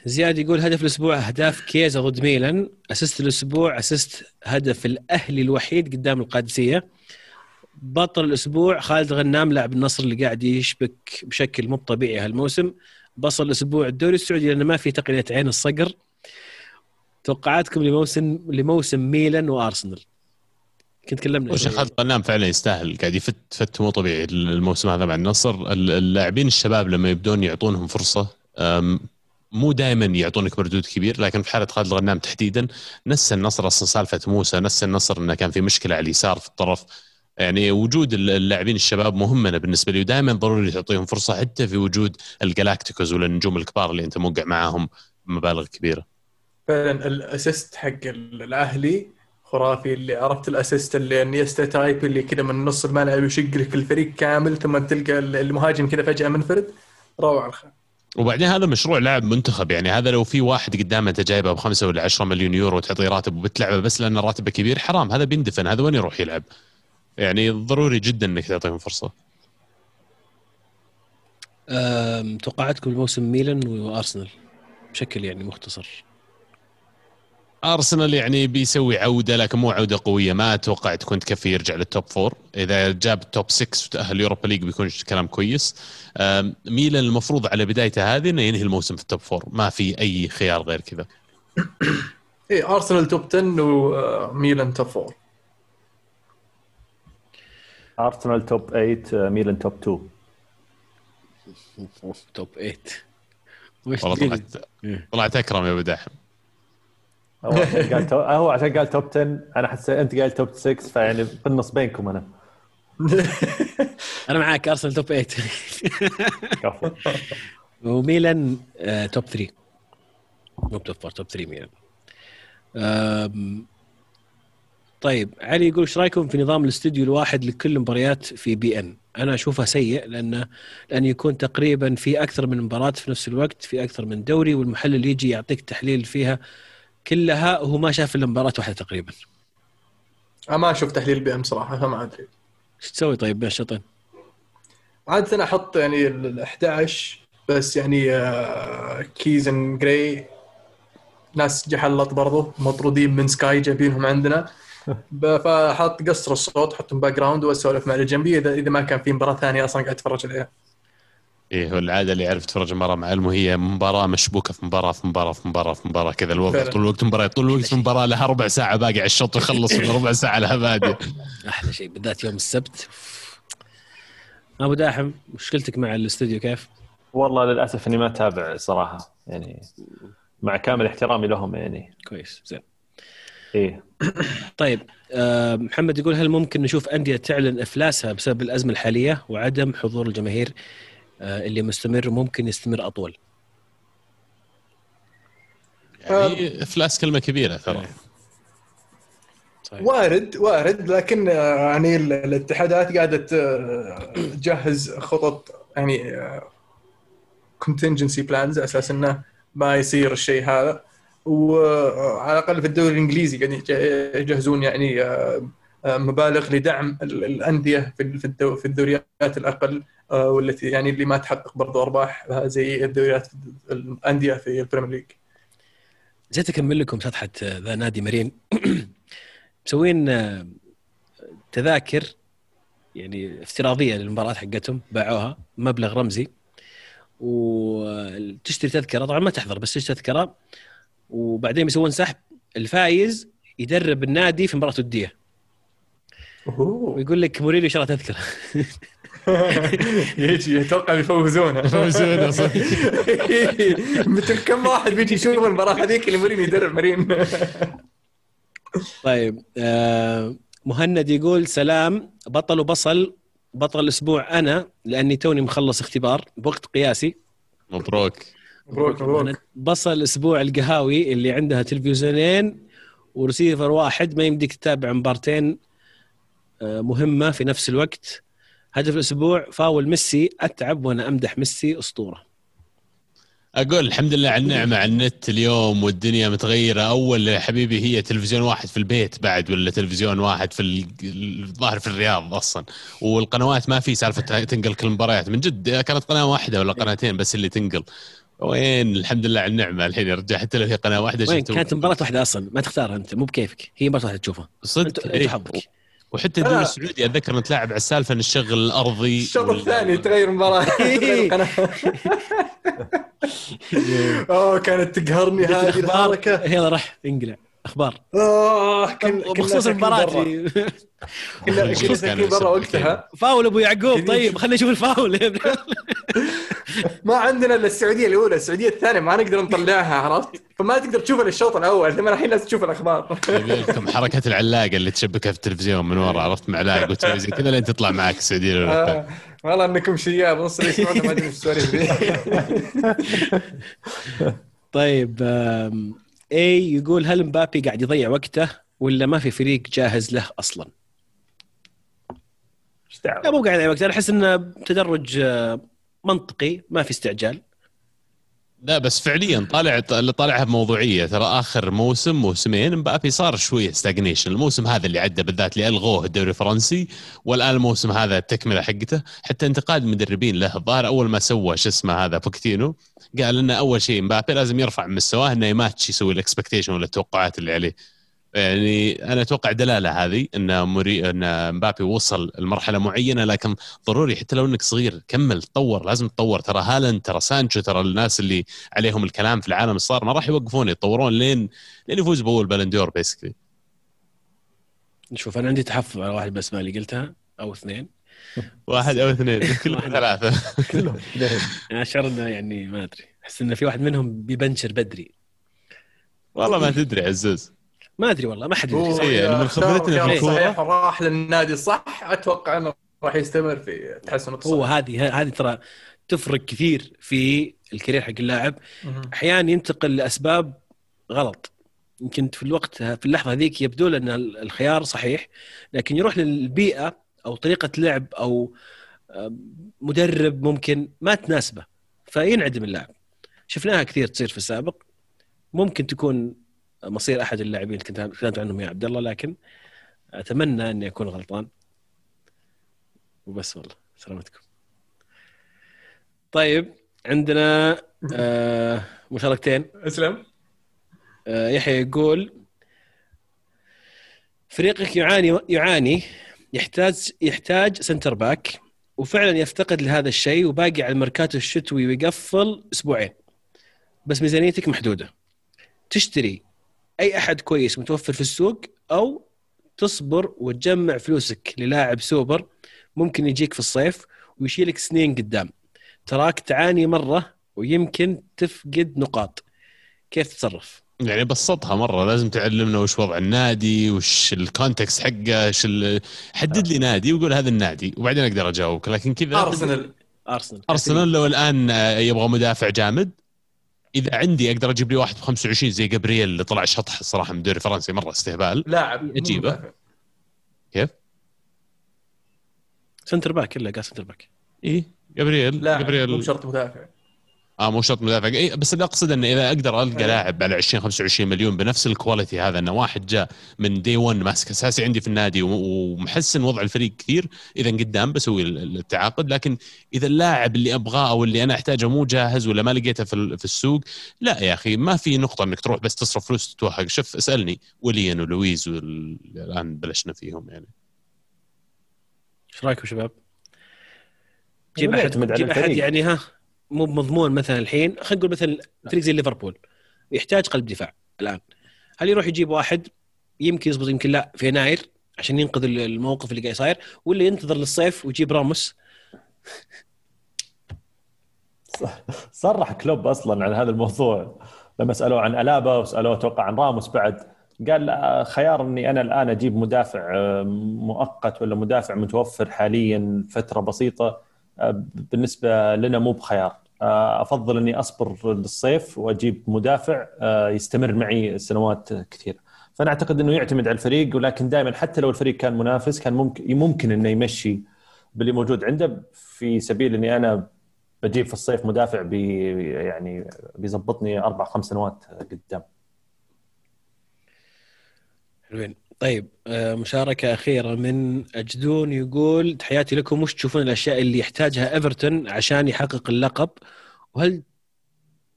زياد يقول هدف الأسبوع أهداف كيزا ضد ميلان. assist الأسبوع assist هدف الأهلي الوحيد قدام القادسية. بطل الأسبوع خالد غنام لاعب النصر اللي قاعد يشبك بشكل مو طبيعي هالموسم. بصل الأسبوع الدوري السعودي لأنه ما في تقنية عين الصقر. توقعاتكم لموسم لموسم ميلان وأرسنال. كنت تكلمنا وش. خالد غنام فعلا يستاهل قاعد يفت فت مو طبيعي الموسم هذا مع النصر. ال- اللاعبين الشباب لما يبدون يعطونهم فرصة مو دائما يعطونك مردود كبير لكن في حالة خالد الغنام تحديدا نسى النصر أصلا سالفه موسى نسى النصر إنه كان في مشكلة على اليسار في الطرف. يعني وجود اللاعبين الشباب مهمنا بالنسبة لي ودائما ضروري تعطيهم فرصة حتى في وجود الجلاكتيكوز والنجوم الكبار اللي أنت موقع معاهم مبالغ كبيرة. فعلا ال assist حق الأهلي خرافي اللي عرفت ال assist اللي إنيستا type اللي كذا من نص الملعب يشق لك الفريق كامل ثم تلقى المهاجم كذا فجأة منفرد روعة الخير. وبعدين هذا مشروع لاعب منتخب يعني هذا لو في واحد قدامه أنت جايبه بخمسة ولا 10 مليون يورو وتعطيه راتب وبتلعبه بس لأن راتبه كبير حرام هذا بيندفن هذا وين يروح يلعب؟ يعني ضروري جدا إنك تعطيهم فرصة. توقعاتكم الموسم ميلان وأرسنال بشكل يعني مختصر أرسنال يعني بيسوي عودة لكن مو عودة قوية. ما أتوقع تكون تكفي يرجع لل top four إذا جاب ال top 6 وتأهل Europa League بيكون كلام كويس. ميلان المفروض على بدايته هذه إنه ينهي الموسم في ال top four ما في أي خيار غير كذا. اي أرسنال top 10 وميلان top 4 أرسنال top 8 آه، ميلان top 2 top 8 وش والله؟ طلعت طلعت أكرم يا أبو داحم. هو عشان قال تو- هو عشان قال top 10 أنا حسيت أنت قايل top 6 فيعني بالنص بينكم أنا. أنا معاك أرسنال top 8 كفو. وميلان آه، top 3 مو top 4 top 3 ميلان. طيب علي يقول إيش رأيكم في نظام الاستوديو الواحد لكل المباريات في beIN؟ أنا اشوفها سيء لأنه لأن يكون تقريبا في أكثر من مباراة في نفس الوقت في أكثر من دوري والمحلل يجي يعطيك تحليل فيها كلها وهو ما شاف إلا مباراة واحدة تقريبا. أنا ما أشوف تحليل beIN صراحة فما ادري إيش تسوي طيب بين الشوطين؟ عادة أحط يعني ال 11 بس يعني آه، Keys and Gray ناس جحلط برضو مطرودين من سكاي جايبينهم عندنا. فحط قصر الصوت حطهم background وأسولف مع اللي جنبي. اذا إذا ما كان في مباراة ثانية أصلا قاعد أتفرج عليها. إيه هو العادة اللي يعرف يتفرج المباراه مع علمه هي مباراة مشبوكة في مباراة في مباراة في مباراة في مباراة كذا. الوضع. طول الوقت مباراة طول الوقت في مباراة لها ربع ساعة باقي على الشوط يخلص ولا ربع ساعة لها باديه أحلى شيء. بالذات يوم السبت. أبو داحم مشكلتك مع الاستوديو كيف؟ والله للأسف إني ما أتابع صراحة. يعني مع كامل احترامي لهم يعني. كويس. زين. إيه. طيب آه، محمد يقول هل ممكن نشوف أندية تعلن إفلاسها بسبب الأزمة الحالية وعدم حضور الجماهير اللي مستمر وممكن يستمر أطول. يعني إفلاس كلمة كبيرة ترى. صحيح. وارد وارد لكن آه، يعني ال- الاتحادات قاعدة تجهز خطط يعني contingency plans على أساس إنه ما يصير الشيء هذا. وعلى الأقل في الدوري الإنجليزي قاعد يج- يجهزون يعني آه، آه، مبالغ لدعم ال- الأندية في في الدو- في الدوريات الأقل آه، والتي يعني اللي ما تحقق برضو أرباح آه، زي الدوريات الأندية في ال Premier League. نسيت اكمل لكم سطحة آه، ذا نادي مرين. مسوين آه، تذاكر يعني افتراضية للمباراة حقتهم باعوها مبلغ رمزي. وتشتري تذكرة طبعا ما تحضر بس تشتري تذكرة. وبعدين بيسوون سحب الفايز يدرب النادي في مباراة وديه. ويقول لك مورينيو شرى تذكره. يجي أتوقع بيفوزونه. يفوزونه صح. مثل كم واحد بيجي يشوف المباراة هذيك اللي مورينيو يدرب مارين طيب آه مهند يقول سلام بطل وبصل بطل الأسبوع أنا لأني توني مخلص اختبار بوقت قياسي. مبروك. مبروك مبروك. بصل الأسبوع القهاوي اللي عندها تلفزيونين ورسيفر واحد ما يمديك تتابع مبارتين مهمة في نفس الوقت. هدف الأسبوع فاول ميسي أتعب وأنا أمدح ميسي أسطورة. أقول الحمد لله على النعمة على النت اليوم والدنيا متغيرة. أول حبيبي هي تلفزيون واحد في البيت بعد ولا تلفزيون واحد في ال- الظاهر في الرياض أصلا. والقنوات ما في سالفة تنقل كل المباريات. من جد كانت قناة واحدة ولا قناتين بس اللي تنقل. وين؟ الحمد لله على النعمة. الحين حتى لو هي قناة واحدة وين؟ كانت مباراة واحدة أصلا. ما تختارها أنت. مو بكيفك. هي مباراة واحدة تشوفها. صدق؟ أنت إيه. حظك. وحتى الدوري آه. السعودي أتذكر نتلاعب على السالفة نشغل الأرضي الشوط وال- الثاني تغير المباراة. القناة. أوه كانت تقهرني هذه الحركة. يلا راح انقلع أخبار. آه كن- كنا بخصوص المباراة. كنا كنا برا. وقتها. فاول أبو يعقوب. طيب. خلينا نشوف الفاول. ما عندنا إلا السعودية الأولى السعودية الثانية ما نقدر نطلعها عرفت؟ فما تقدر تشوف إلا الشوط الأول لما الحين لازم تشوف الأخبار. لكم حركة العلاقه اللي تشبكها في التلفزيون من ورا عرفت؟ معلاق وتسوي زي كذا لين تطلع معك السعودية الأولى. آه، والله إنكم شياب نص اللي يسمعونا ما أدري إيش طيب اي يقول هل مبابي قاعد يضيع وقته ولا ما في فريق جاهز له أصلا؟ لا مو قاعد يضيع وقته. أنا أحس انه تدرج آه، منطقي ما في استعجال. لا بس فعليا طالع طالعها بموضوعية. ترى آخر موسم موسمين مبابي صار شوية stagnation الموسم هذا اللي عدى بالذات اللي الغوه الدوري الفرنسي والآن الموسم هذا التكملة حقته. حتى انتقاد المدربين له الظاهر أول ما سوى شو اسمه هذا بوتشيتينو قال إنه أول شيء مبابي لازم يرفع من مستواه إنه يماتش يسوي ال expectation ولا التوقعات اللي عليه. يعني أنا أتوقع دلالة هذه إن مري... إن مبابي وصل لمرحلة معينة لكن ضروري حتى لو إنك صغير كمل تطور لازم تطور. ترى هالاند ترى سانشو ترى الناس اللي عليهم الكلام في العالم الصار ما راح يوقفون يتطورون لين لين يفوز بأول Ballon d'Or basically نشوف أنا عندي تحفظ على واحد بس ما اللي قلتها أو اثنين. واحد أو اثنين كلهم ثلاثة. كلهم. اشعر انه يعني ما أدري. أحس انه في واحد منهم بيبنشر بدري. والله ما تدري عزوز. ما أدري والله ما حد هو يدري صحيح. يعني من خبرتنا في الصحيح وراح للنادي الصح أتوقع إنه راح يستمر في تحسن هو التصرف هذه هذه ترى تفرق كثير في الكارير حق اللاعب. أحيانا ينتقل لأسباب غلط. يمكن في الوقت في اللحظة هذيك يبدو له إن الخيار صحيح لكن يروح للبيئة أو طريقة لعب أو مدرب ممكن ما تناسبه فينعدم اللاعب. شفناها كثير تصير في السابق. ممكن تكون مصير أحد اللاعبين اللي كنت تكلمت عنهم يا عبد الله لكن أتمنى أني أكون غلطان. وبس والله سلامتكم. طيب عندنا آه مشاركتين. اسلم. آه، يحيى يقول فريقك يعاني يعاني يحتاج يحتاج center back وفعلا يفتقد لهذا الشيء وباقي على الميركاتو الشتوي ويقفل أسبوعين. بس ميزانيتك محدودة. تشتري أي أحد كويس متوفر في السوق أو تصبر وتجمع فلوسك للاعب سوبر ممكن يجيك في الصيف ويشيلك سنين قدام. تراك تعاني مرة ويمكن تفقد نقاط. كيف تتصرف؟ يعني بسطها مرة لازم تعلمنا وش وضع النادي وش ال context حقه وش ال... حدد لي نادي وقول هذا النادي وبعدين أقدر أجاوبك. لكن كذا أرسنال. أرسنال. أرسنال لو الآن يبغى مدافع جامد إذا عندي أقدر أجيب لي واحد ب 25 زي جابرييل اللي طلع شطح الصراحة من الدوري الفرنسي مرة استهبال لاعب. مدافع. كيف؟ center back إلا قال center back اي جابرييل لاعب جابرييل مو بشرط مدافع آه مو شرط مدافع إيه بس اللي اقصد إنه إذا أقدر ألقى أيوة. لاعب على 20 25 مليون بنفس ال quality هذا إنه واحد جاء من دي 1 ماسك أساسي عندي في النادي ومحسن وضع الفريق كثير إذا قدام بسوي ال- التعاقد لكن إذا اللاعب اللي أبغاه أو اللي أنا أحتاجه مو جاهز ولا ما لقيته في ال- في السوق لا يا أخي ما في نقطة إنك تروح بس تصرف فلوس تتوهق شوف اسألني وليان ولويز وال- الآن بلشنا فيهم يعني إيش رأيكم شباب؟ جيب هو احد جيب أحد. يعني ها مو مضمون مثلا الحين خلينا نقول مثلا فريق زي ليفربول يحتاج قلب دفاع الآن. هل يروح يجيب واحد؟ يمكن يزبط يمكن لا في يناير عشان ينقذ الموقف اللي قاعد صاير ولا ينتظر للصيف ويجيب راموس؟ صرح كلوب أصلا عن هذا الموضوع. لما سألوه عن ألابا وسألوه أتوقع عن راموس بعد قال خيار إني أنا الآن أجيب مدافع آه، مؤقت ولا مدافع متوفر حاليا فترة بسيطة. بالنسبة لنا مو بخيار. آه، أفضل إني أصبر للصيف وأجيب مدافع آه، يستمر معي سنوات كثيرة. فأنا أعتقد إنه يعتمد على الفريق ولكن دائما حتى لو الفريق كان منافس كان ممكن ممكن إنه يمشي باللي موجود عنده. في سبيل إني أنا بجيب في الصيف مدافع بي يعني بيظبطني أربع خمس سنوات قدام. حلوين. طيب آه، مشاركة أخيرة من أجدون يقول تحياتي لكم وش تشوفون الأشياء اللي يحتاجها إيفرتون عشان يحقق اللقب؟ وهل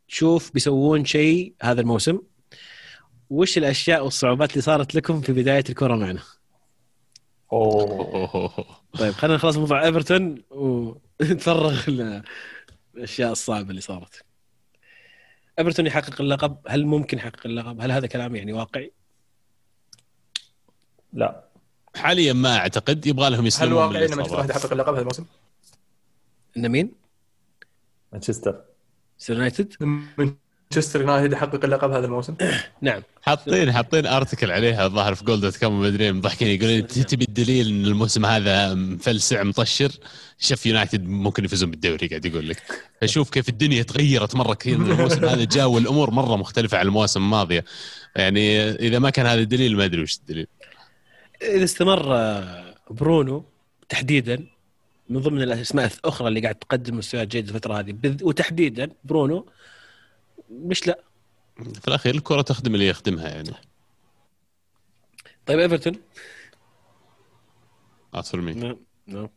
تشوف بيسوون شيء هذا الموسم؟ وش الأشياء والصعوبات اللي صارت لكم في بداية الكرة معنا؟ أوه. طيب خلينا نخلص موضوع إيفرتون ونتفرغ للأشياء الصعبة اللي صارت. إيفرتون يحقق اللقب؟ هل ممكن يحقق اللقب؟ هل هذا كلام يعني واقعي؟ لا حاليا ما أعتقد يبغى لهم هل يسلمون من واقعي إن مانشستر. يونايتد يحقق اللقب هذا الموسم؟ إن مين؟ مانشستر مانشستر يونايتد؟ مانشستر يونايتد يحقق اللقب هذا الموسم؟ نعم حاطين حاطين article عليها الظاهر في Goal dot com مدري مضحكين يقولون "ت- تبي الدليل إن الموسم هذا مفلسع مطشر شوف يونايتد ممكن يفوزون بالدوري قاعد يقول لك فشوف كيف الدنيا تغيرت مرة كثير من الموسم هذا جاء والأمور مرة مختلفة عن المواسم الماضية يعني إذا ما كان هذا الدليل ما أدري وش الدليل إذا استمر برونو تحديدا من ضمن الأسماء الأخرى اللي قاعد تقدم مستويات جيدة الفترة هذه وتحديدا برونو ليش لا؟ في الأخير الكرة تخدم اللي يخدمها يعني. طيب إيفرتون؟ اصل مين نعم نعم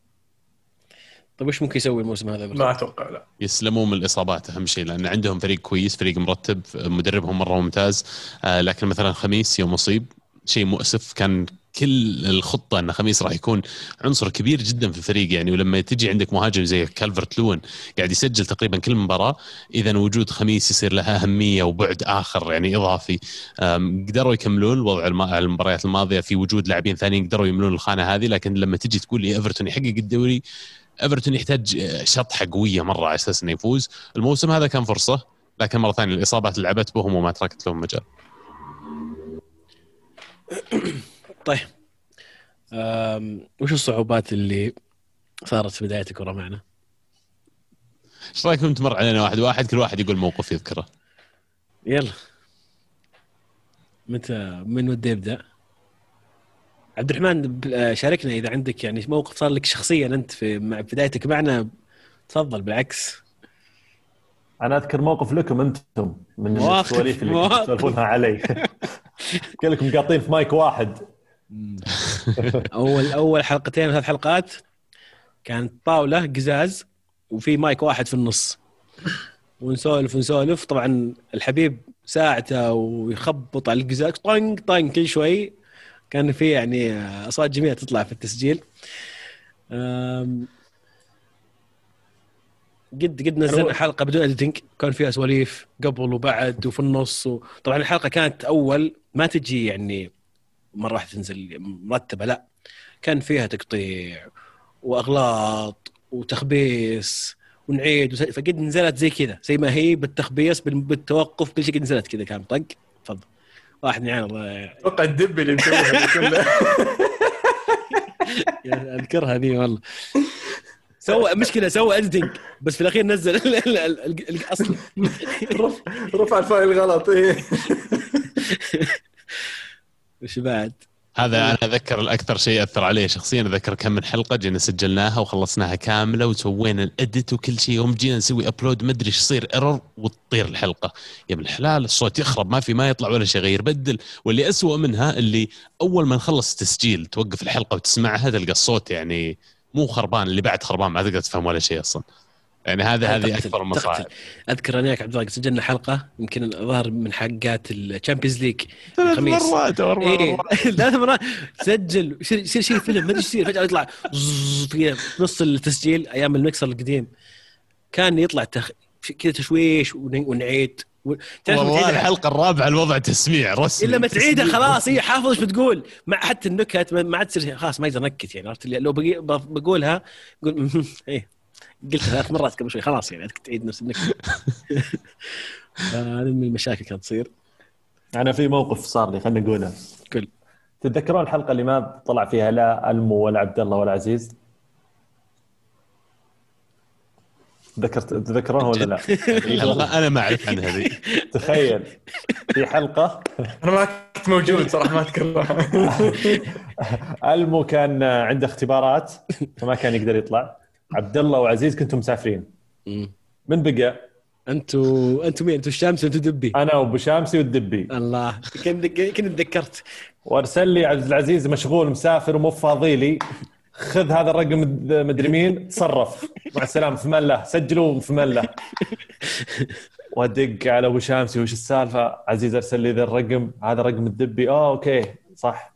طيب وش ممكن يسوي الموسم هذا ما؟ أتوقع لا. يسلمون من الإصابات أهم شيء لأن عندهم فريق كويس فريق مرتب مدربهم مرة ممتاز آه، لكن مثلا خميس يوم اصيب شيء مؤسف. كان كل الخطة أن خميس راح يكون عنصر كبير جدا في الفريق يعني. ولما تجي عندك مهاجم زي كالفرت لون قاعد يسجل تقريبا كل مباراة اذا وجود خميس يصير لها أهمية وبعد آخر يعني إضافي. قدروا يكملون الوضع الم- المباريات الماضية في وجود لاعبين ثانيين قدروا يملون الخانة هذه. لكن لما تجي تقول لي إيفرتون يحقق الدوري إيفرتون يحتاج شطحة قوية مرة على أساس إنه يفوز. الموسم هذا كان فرصة لكن مرة ثانية الإصابات لعبت بهم وما تركت لهم مجال. طيب وش الصعوبات اللي صارت في بداية الكرة معنا؟ إيش رأيكم تمر علينا واحد واحد كل واحد يقول موقف يذكره يلا متى من ودي يبدأ؟ عبد الرحمن آه، شاركنا إذا عندك يعني موقف صار لك شخصيا أنت في مع بدايتك معنا تفضل بالعكس أنا أذكر موقف لكم أنتم من السواليف اللي. تسولفونها علي كلكم قاطين في مايك واحد. اول أول حلقتين ثلاث حلقات كانت طاولة قزاز وفي مايك واحد في النص. ونسولف ونسولف. طبعا الحبيب ساعته ويخبط على القزاز طنق طنق كل شوي. كان في يعني أصوات جميلة تطلع في التسجيل. قد قد نزلنا حلقة بدون اديتنج كان فيها سواليف قبل وبعد وفي النص و... طبعا الحلقة كانت أول ما تجي يعني مرة واحدة تنزل مرتبة لا. كان فيها تقطيع وأغلاط وتخبيص ونعيد وس... فقد نزلت زي كذا زي ما هي بالتخبيص بال- بالتوقف كل شيء قد نزلت كذا كان طق تفضل. واحد من عين الله أتوقع الدب اللي مسويها أذكرها ذي والله. سوى مشكلة سوى editing بس في الأخير نزل ال- ال- ال- ال- الأصل. رف- رفع ال file غلط إيه. وش بعد؟ هذا أنا اتذكر الأكثر شيء أثر علي شخصيا. اتذكر كم من حلقة جينا سجلناها وخلصناها كاملة وسوينا ال edit وكل شيء يوم جينا نسوي upload ما أدري إيش يصير error وتطير الحلقة. يا ابن الحلال الصوت يخرب ما في ما يطلع ولا شيء غير بدل. واللي أسوأ منها اللي أول ما نخلص التسجيل توقف الحلقة وتسمعها تلقى الصوت يعني مو خربان اللي بعد خربان ما تقدر تفهم ولا شيء أصلا. يعني هذه هذه أكبر المصاعب. أذكر أنا وياك عبد الله سجلنا حلقة يمكن ظهر من حلقات ال Champions League ثلاث. مرات أو أربع إيه مرات. ثلاث مرات. سجل يصير يصير شيء فيلم ما أدري إيش يصير. فجأة يطلع في نص التسجيل أيام المكسر القديم. كان يطلع تخ... كذا تشويش ون- ونعيد. والله الحلقة الرابعة الوضع تسميع رسمي. إلا ما تعيدها. خلاص هي حافظ إيش بتقول. مع حتى النكت ما- عاد تصير خلاص ما يقدر نكت يعني عرفت؟ لو بقولها يقول إيه. قلتها ثلاث مرات قبل شوي خلاص يعني تعيد نفس النكتة. هذه من المشاكل كانت تصير. أنا في موقف صار لي خلينا نقوله كل تتذكرون الحلقة اللي ما طلع فيها لا ألمو ولا عبد الله ولا عزيز؟ تذكرت تتذكرونها ولا لا؟ الحلقة أنا ما أعرف عن هذه. تخيل في حلقة. أنا ما كنت موجود صراحة ما أذكر. ألمو كان عنده اختبارات فما كان يقدر يطلع. عبد الله وعزيز كنتم مسافرين. من بقى؟ أنتوا أنتوا مين؟ أنتوا الشمس وانتوا دبي؟ أنا وأبو شامسي والدبي. الله. كنت كنت تذكرت وأرسل لي عبد العزيز مشغول مسافر ومو فاضي لي خذ هذا الرقم مد- مدري مين. تصرف مع السلامة. في ملة. سجلوا في ملة. وادق على أبو شامسي. وش السالفة؟ عزيز أرسل لي ذا الرقم. هذا رقم الدبي. آه okay. صح.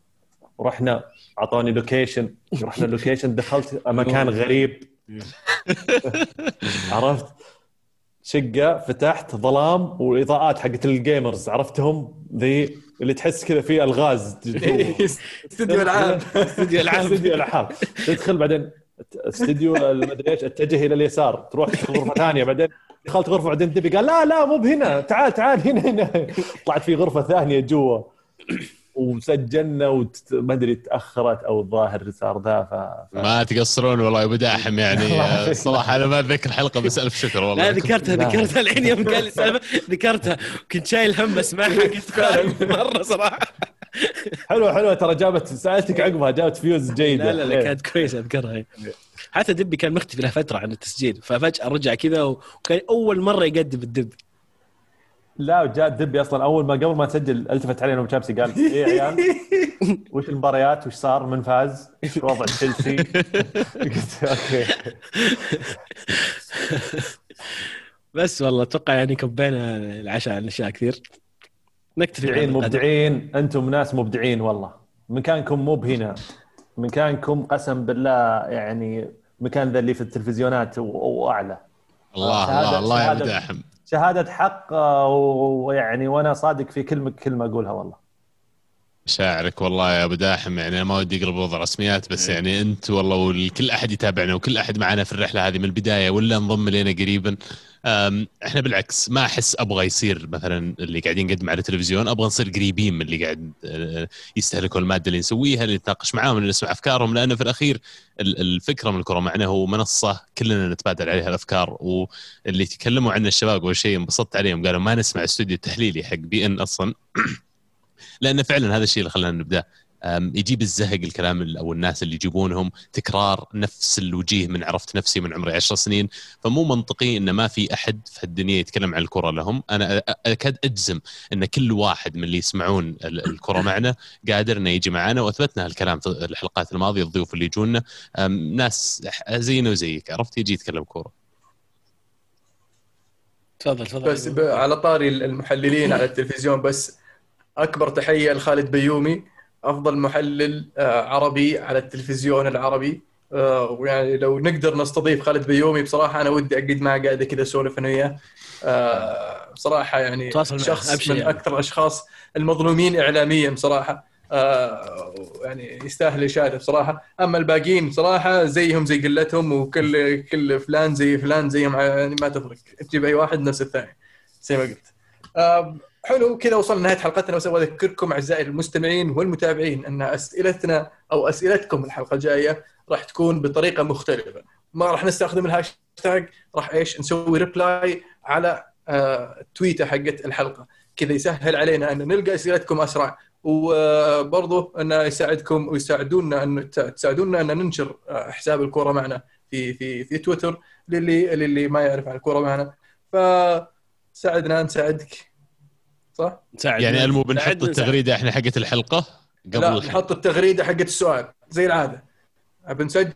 ورحنا أعطوني location رحنا ال location دخلت. مكان غريب. عرفت؟ شقة فتحت ظلام والاضاءات حقت ال gamers. عرفتهم؟ ذي اللي تحس كذا فيه ألغاز. استوديو العاب. استوديو العاب. استوديو العاب. تدخل بعدين استوديو المدري إيش؟ اتجه إلى اليسار. تروح غرفة ثانية. بعدين دخلت غرفة بعدين تبي؟ قال لا لا مو بهنا. تعال تعال هنا هنا. طلعت في غرفة ثانية جوا. وسجلنا وما أدري تأخرت أو الظاهر صار ذا ف... ف... ما تقصرون والله يا أبو داحم يعني آه، صراحة أنا ما اتذكر الحلقة بس ألف شكر والله. لا ذكرتها. ذكرتها الحين يوم قال لي ذكرتها. كنت شايل هم أسمعها قلت مرة صراحة. حلوة حلوة. ترى جابت سألتك عقبها جابت views جيدة. لا لا لا كانت كويسة أذكرها حتى دبي كان مختفي له فترة عن التسجيل ففجأة رجع كذا وكان أول مرة يقدم الدب. لا جاء دبي أصلا. أول ما قبل ما تسجل التفت علينا ابو شامسي قال إيه يا عيال وش المباريات؟ وش صار؟ من فاز؟ وش وضع تشيلسي؟ قلت okay. بس والله أتوقع يعني كبينا العشاء عن أشياء كثير. نكتفي مبدعين. مبدعين. أنتم ناس مبدعين والله. مكانكم مو بهنا. مكانكم قسم بالله يعني مكان ذا اللي في التلفزيونات وأعلى. الله الله الله يا ابو شهادة- داحم شهادة حق ويعني وأنا صادق في كلمه كلمة أقولها والله. مشاعرك والله يا أبو داحم يعني ما ودي أقلب وضع رسميات إيه. بس يعني أنت والله وكل أحد يتابعنا وكل أحد معنا في الرحلة هذه من البداية ولا انضم لنا قريبا إحنا بالعكس ما أحس أبغى يصير مثلا اللي قاعدين نقدم على التلفزيون أبغى نصير قريبين من اللي قاعد أه، يستهلكوا المادة اللي نسويها اللي نتناقش معاهم اللي نسمع أفكارهم لأنه في الأخير ال- الفكرة من الكره معنا هو منصة كلنا نتبادل عليها الأفكار واللي تكلموا عنه الشباب أول شيء انبسطت عليهم قالوا ما نسمع استوديو التحليلي حق بي إن أصلا لأن فعلا هذا الشيء اللي خلانا نبدأ يجيب الزهق الكلام ال- أو الناس اللي يجيبونهم تكرار نفس الوجيه من عرفت نفسي من عمري 10 سنين. فمو منطقي إن ما في أحد في الدنيا يتكلم عن الكرة لهم. أنا أكاد أجزم إن كل واحد من اللي يسمعون ال- الكرة معنا قادر إنه يجي معنا. وأثبتنا هالكلام في الحلقات الماضية الضيوف اللي يجونا. ناس زينا وزيك عرفت؟ يجي يتكلم كورة. تفضل تفضل. بس على طاري المحللين على التلفزيون بس أكبر تحية لخالد بيومي أفضل محلل آه، عربي على التلفزيون العربي. آه، ويعني لو نقدر نستضيف خالد بيومي بصراحة أنا ودي أقعد معه قاعدة كذا اسولف أنا وياه. آه، بصراحة يعني شخص من يعني. أكثر الأشخاص المظلومين اعلاميا بصراحة. يعني يستاهل إشادة بصراحة. أما الباقيين بصراحة زيهم زي قلتهم وكل كل فلان زي فلان زيهم يعني ما تفرق. تجيب أي واحد نفس الثاني زي ما قلت. حلو كذا وصلنا لنهايه حلقتنا. أبغى اذكركم أعزائي المستمعين والمتابعين أن أسئلتنا أو أسئلتكم الحلقة الجاية راح تكون بطريقة مختلفة. ما راح نستخدم الهاشتاج راح إيش؟ نسوي reply على آه، تويته حقت الحلقة. كذا يسهل علينا أن نلقى أسئلتكم أسرع. وبرضه انه يساعدكم ويساعدونا أن تساعدونا أن ننشر آه، حساب الكورة معنا في في في تويتر للي للي ما يعرف عن الكورة معنا. فساعدنا نساعدك. صح؟ يعني ألمو بنحط. التغريدة إحنا حقت الحلقة قبل لا الحلقة. نحط التغريدة حقت السؤال زي العادة بنسجل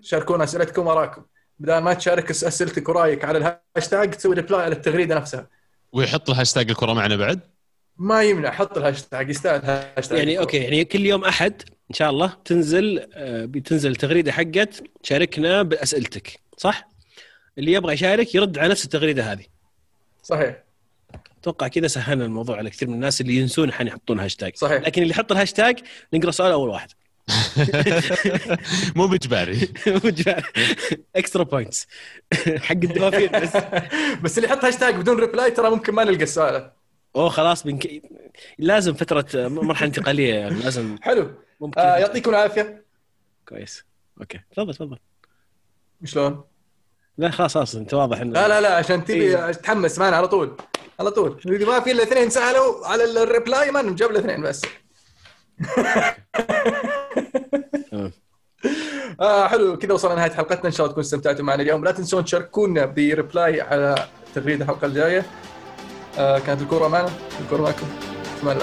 شاركونا أسئلتكم وراكم بدل ما تشارك أسئلتك ورأيك على الهاشتاج تسوي reply على التغريدة نفسها ويحط الهاشتاج الكرة معنا بعد ما يمنع حط الهاشتاج يستاهل هاشتاج يعني okay يعني كل يوم أحد إن شاء الله تنزل آه، بتنزل التغريدة حقت شاركنا بأسئلتك صح؟ اللي يبغى يشارك يرد على نفس التغريدة هذه صحيح أتوقع كذا سهلنا الموضوع على كثير من الناس اللي ينسون حين يحطون هاشتاج. صحيح. لكن اللي يحط الهاشتاج نقرأ سؤال أول واحد. مو بإجباري. extra points حق الدوافين بس. بس اللي يحط هاشتاج بدون reply ترى ممكن ما نلقى السؤال. أوه خلاص بنك... لازم فترة مرحلة انتقالية يعني لازم حلو. ممكن. آه يعطيكم العافية. كويس. okay. تفضل تفضل. شلون؟ لا خلاص خلاص أنت واضح انه لا لا لا عشان تبي إيه. تتحمس معنا على طول. على طول. إذا ما في إلا اثنين سألوا على ال reply ما نجيب الاثنين بس. آه حلو. كذا وصلنا لنهاية حلقتنا. إن شاء الله تكونوا استمتعتوا معنا اليوم. لا تنسون تشاركونا ب reply على تغريدة الحلقة الجاية. آه كانت الكورة معنا. الكورة معكم. في الله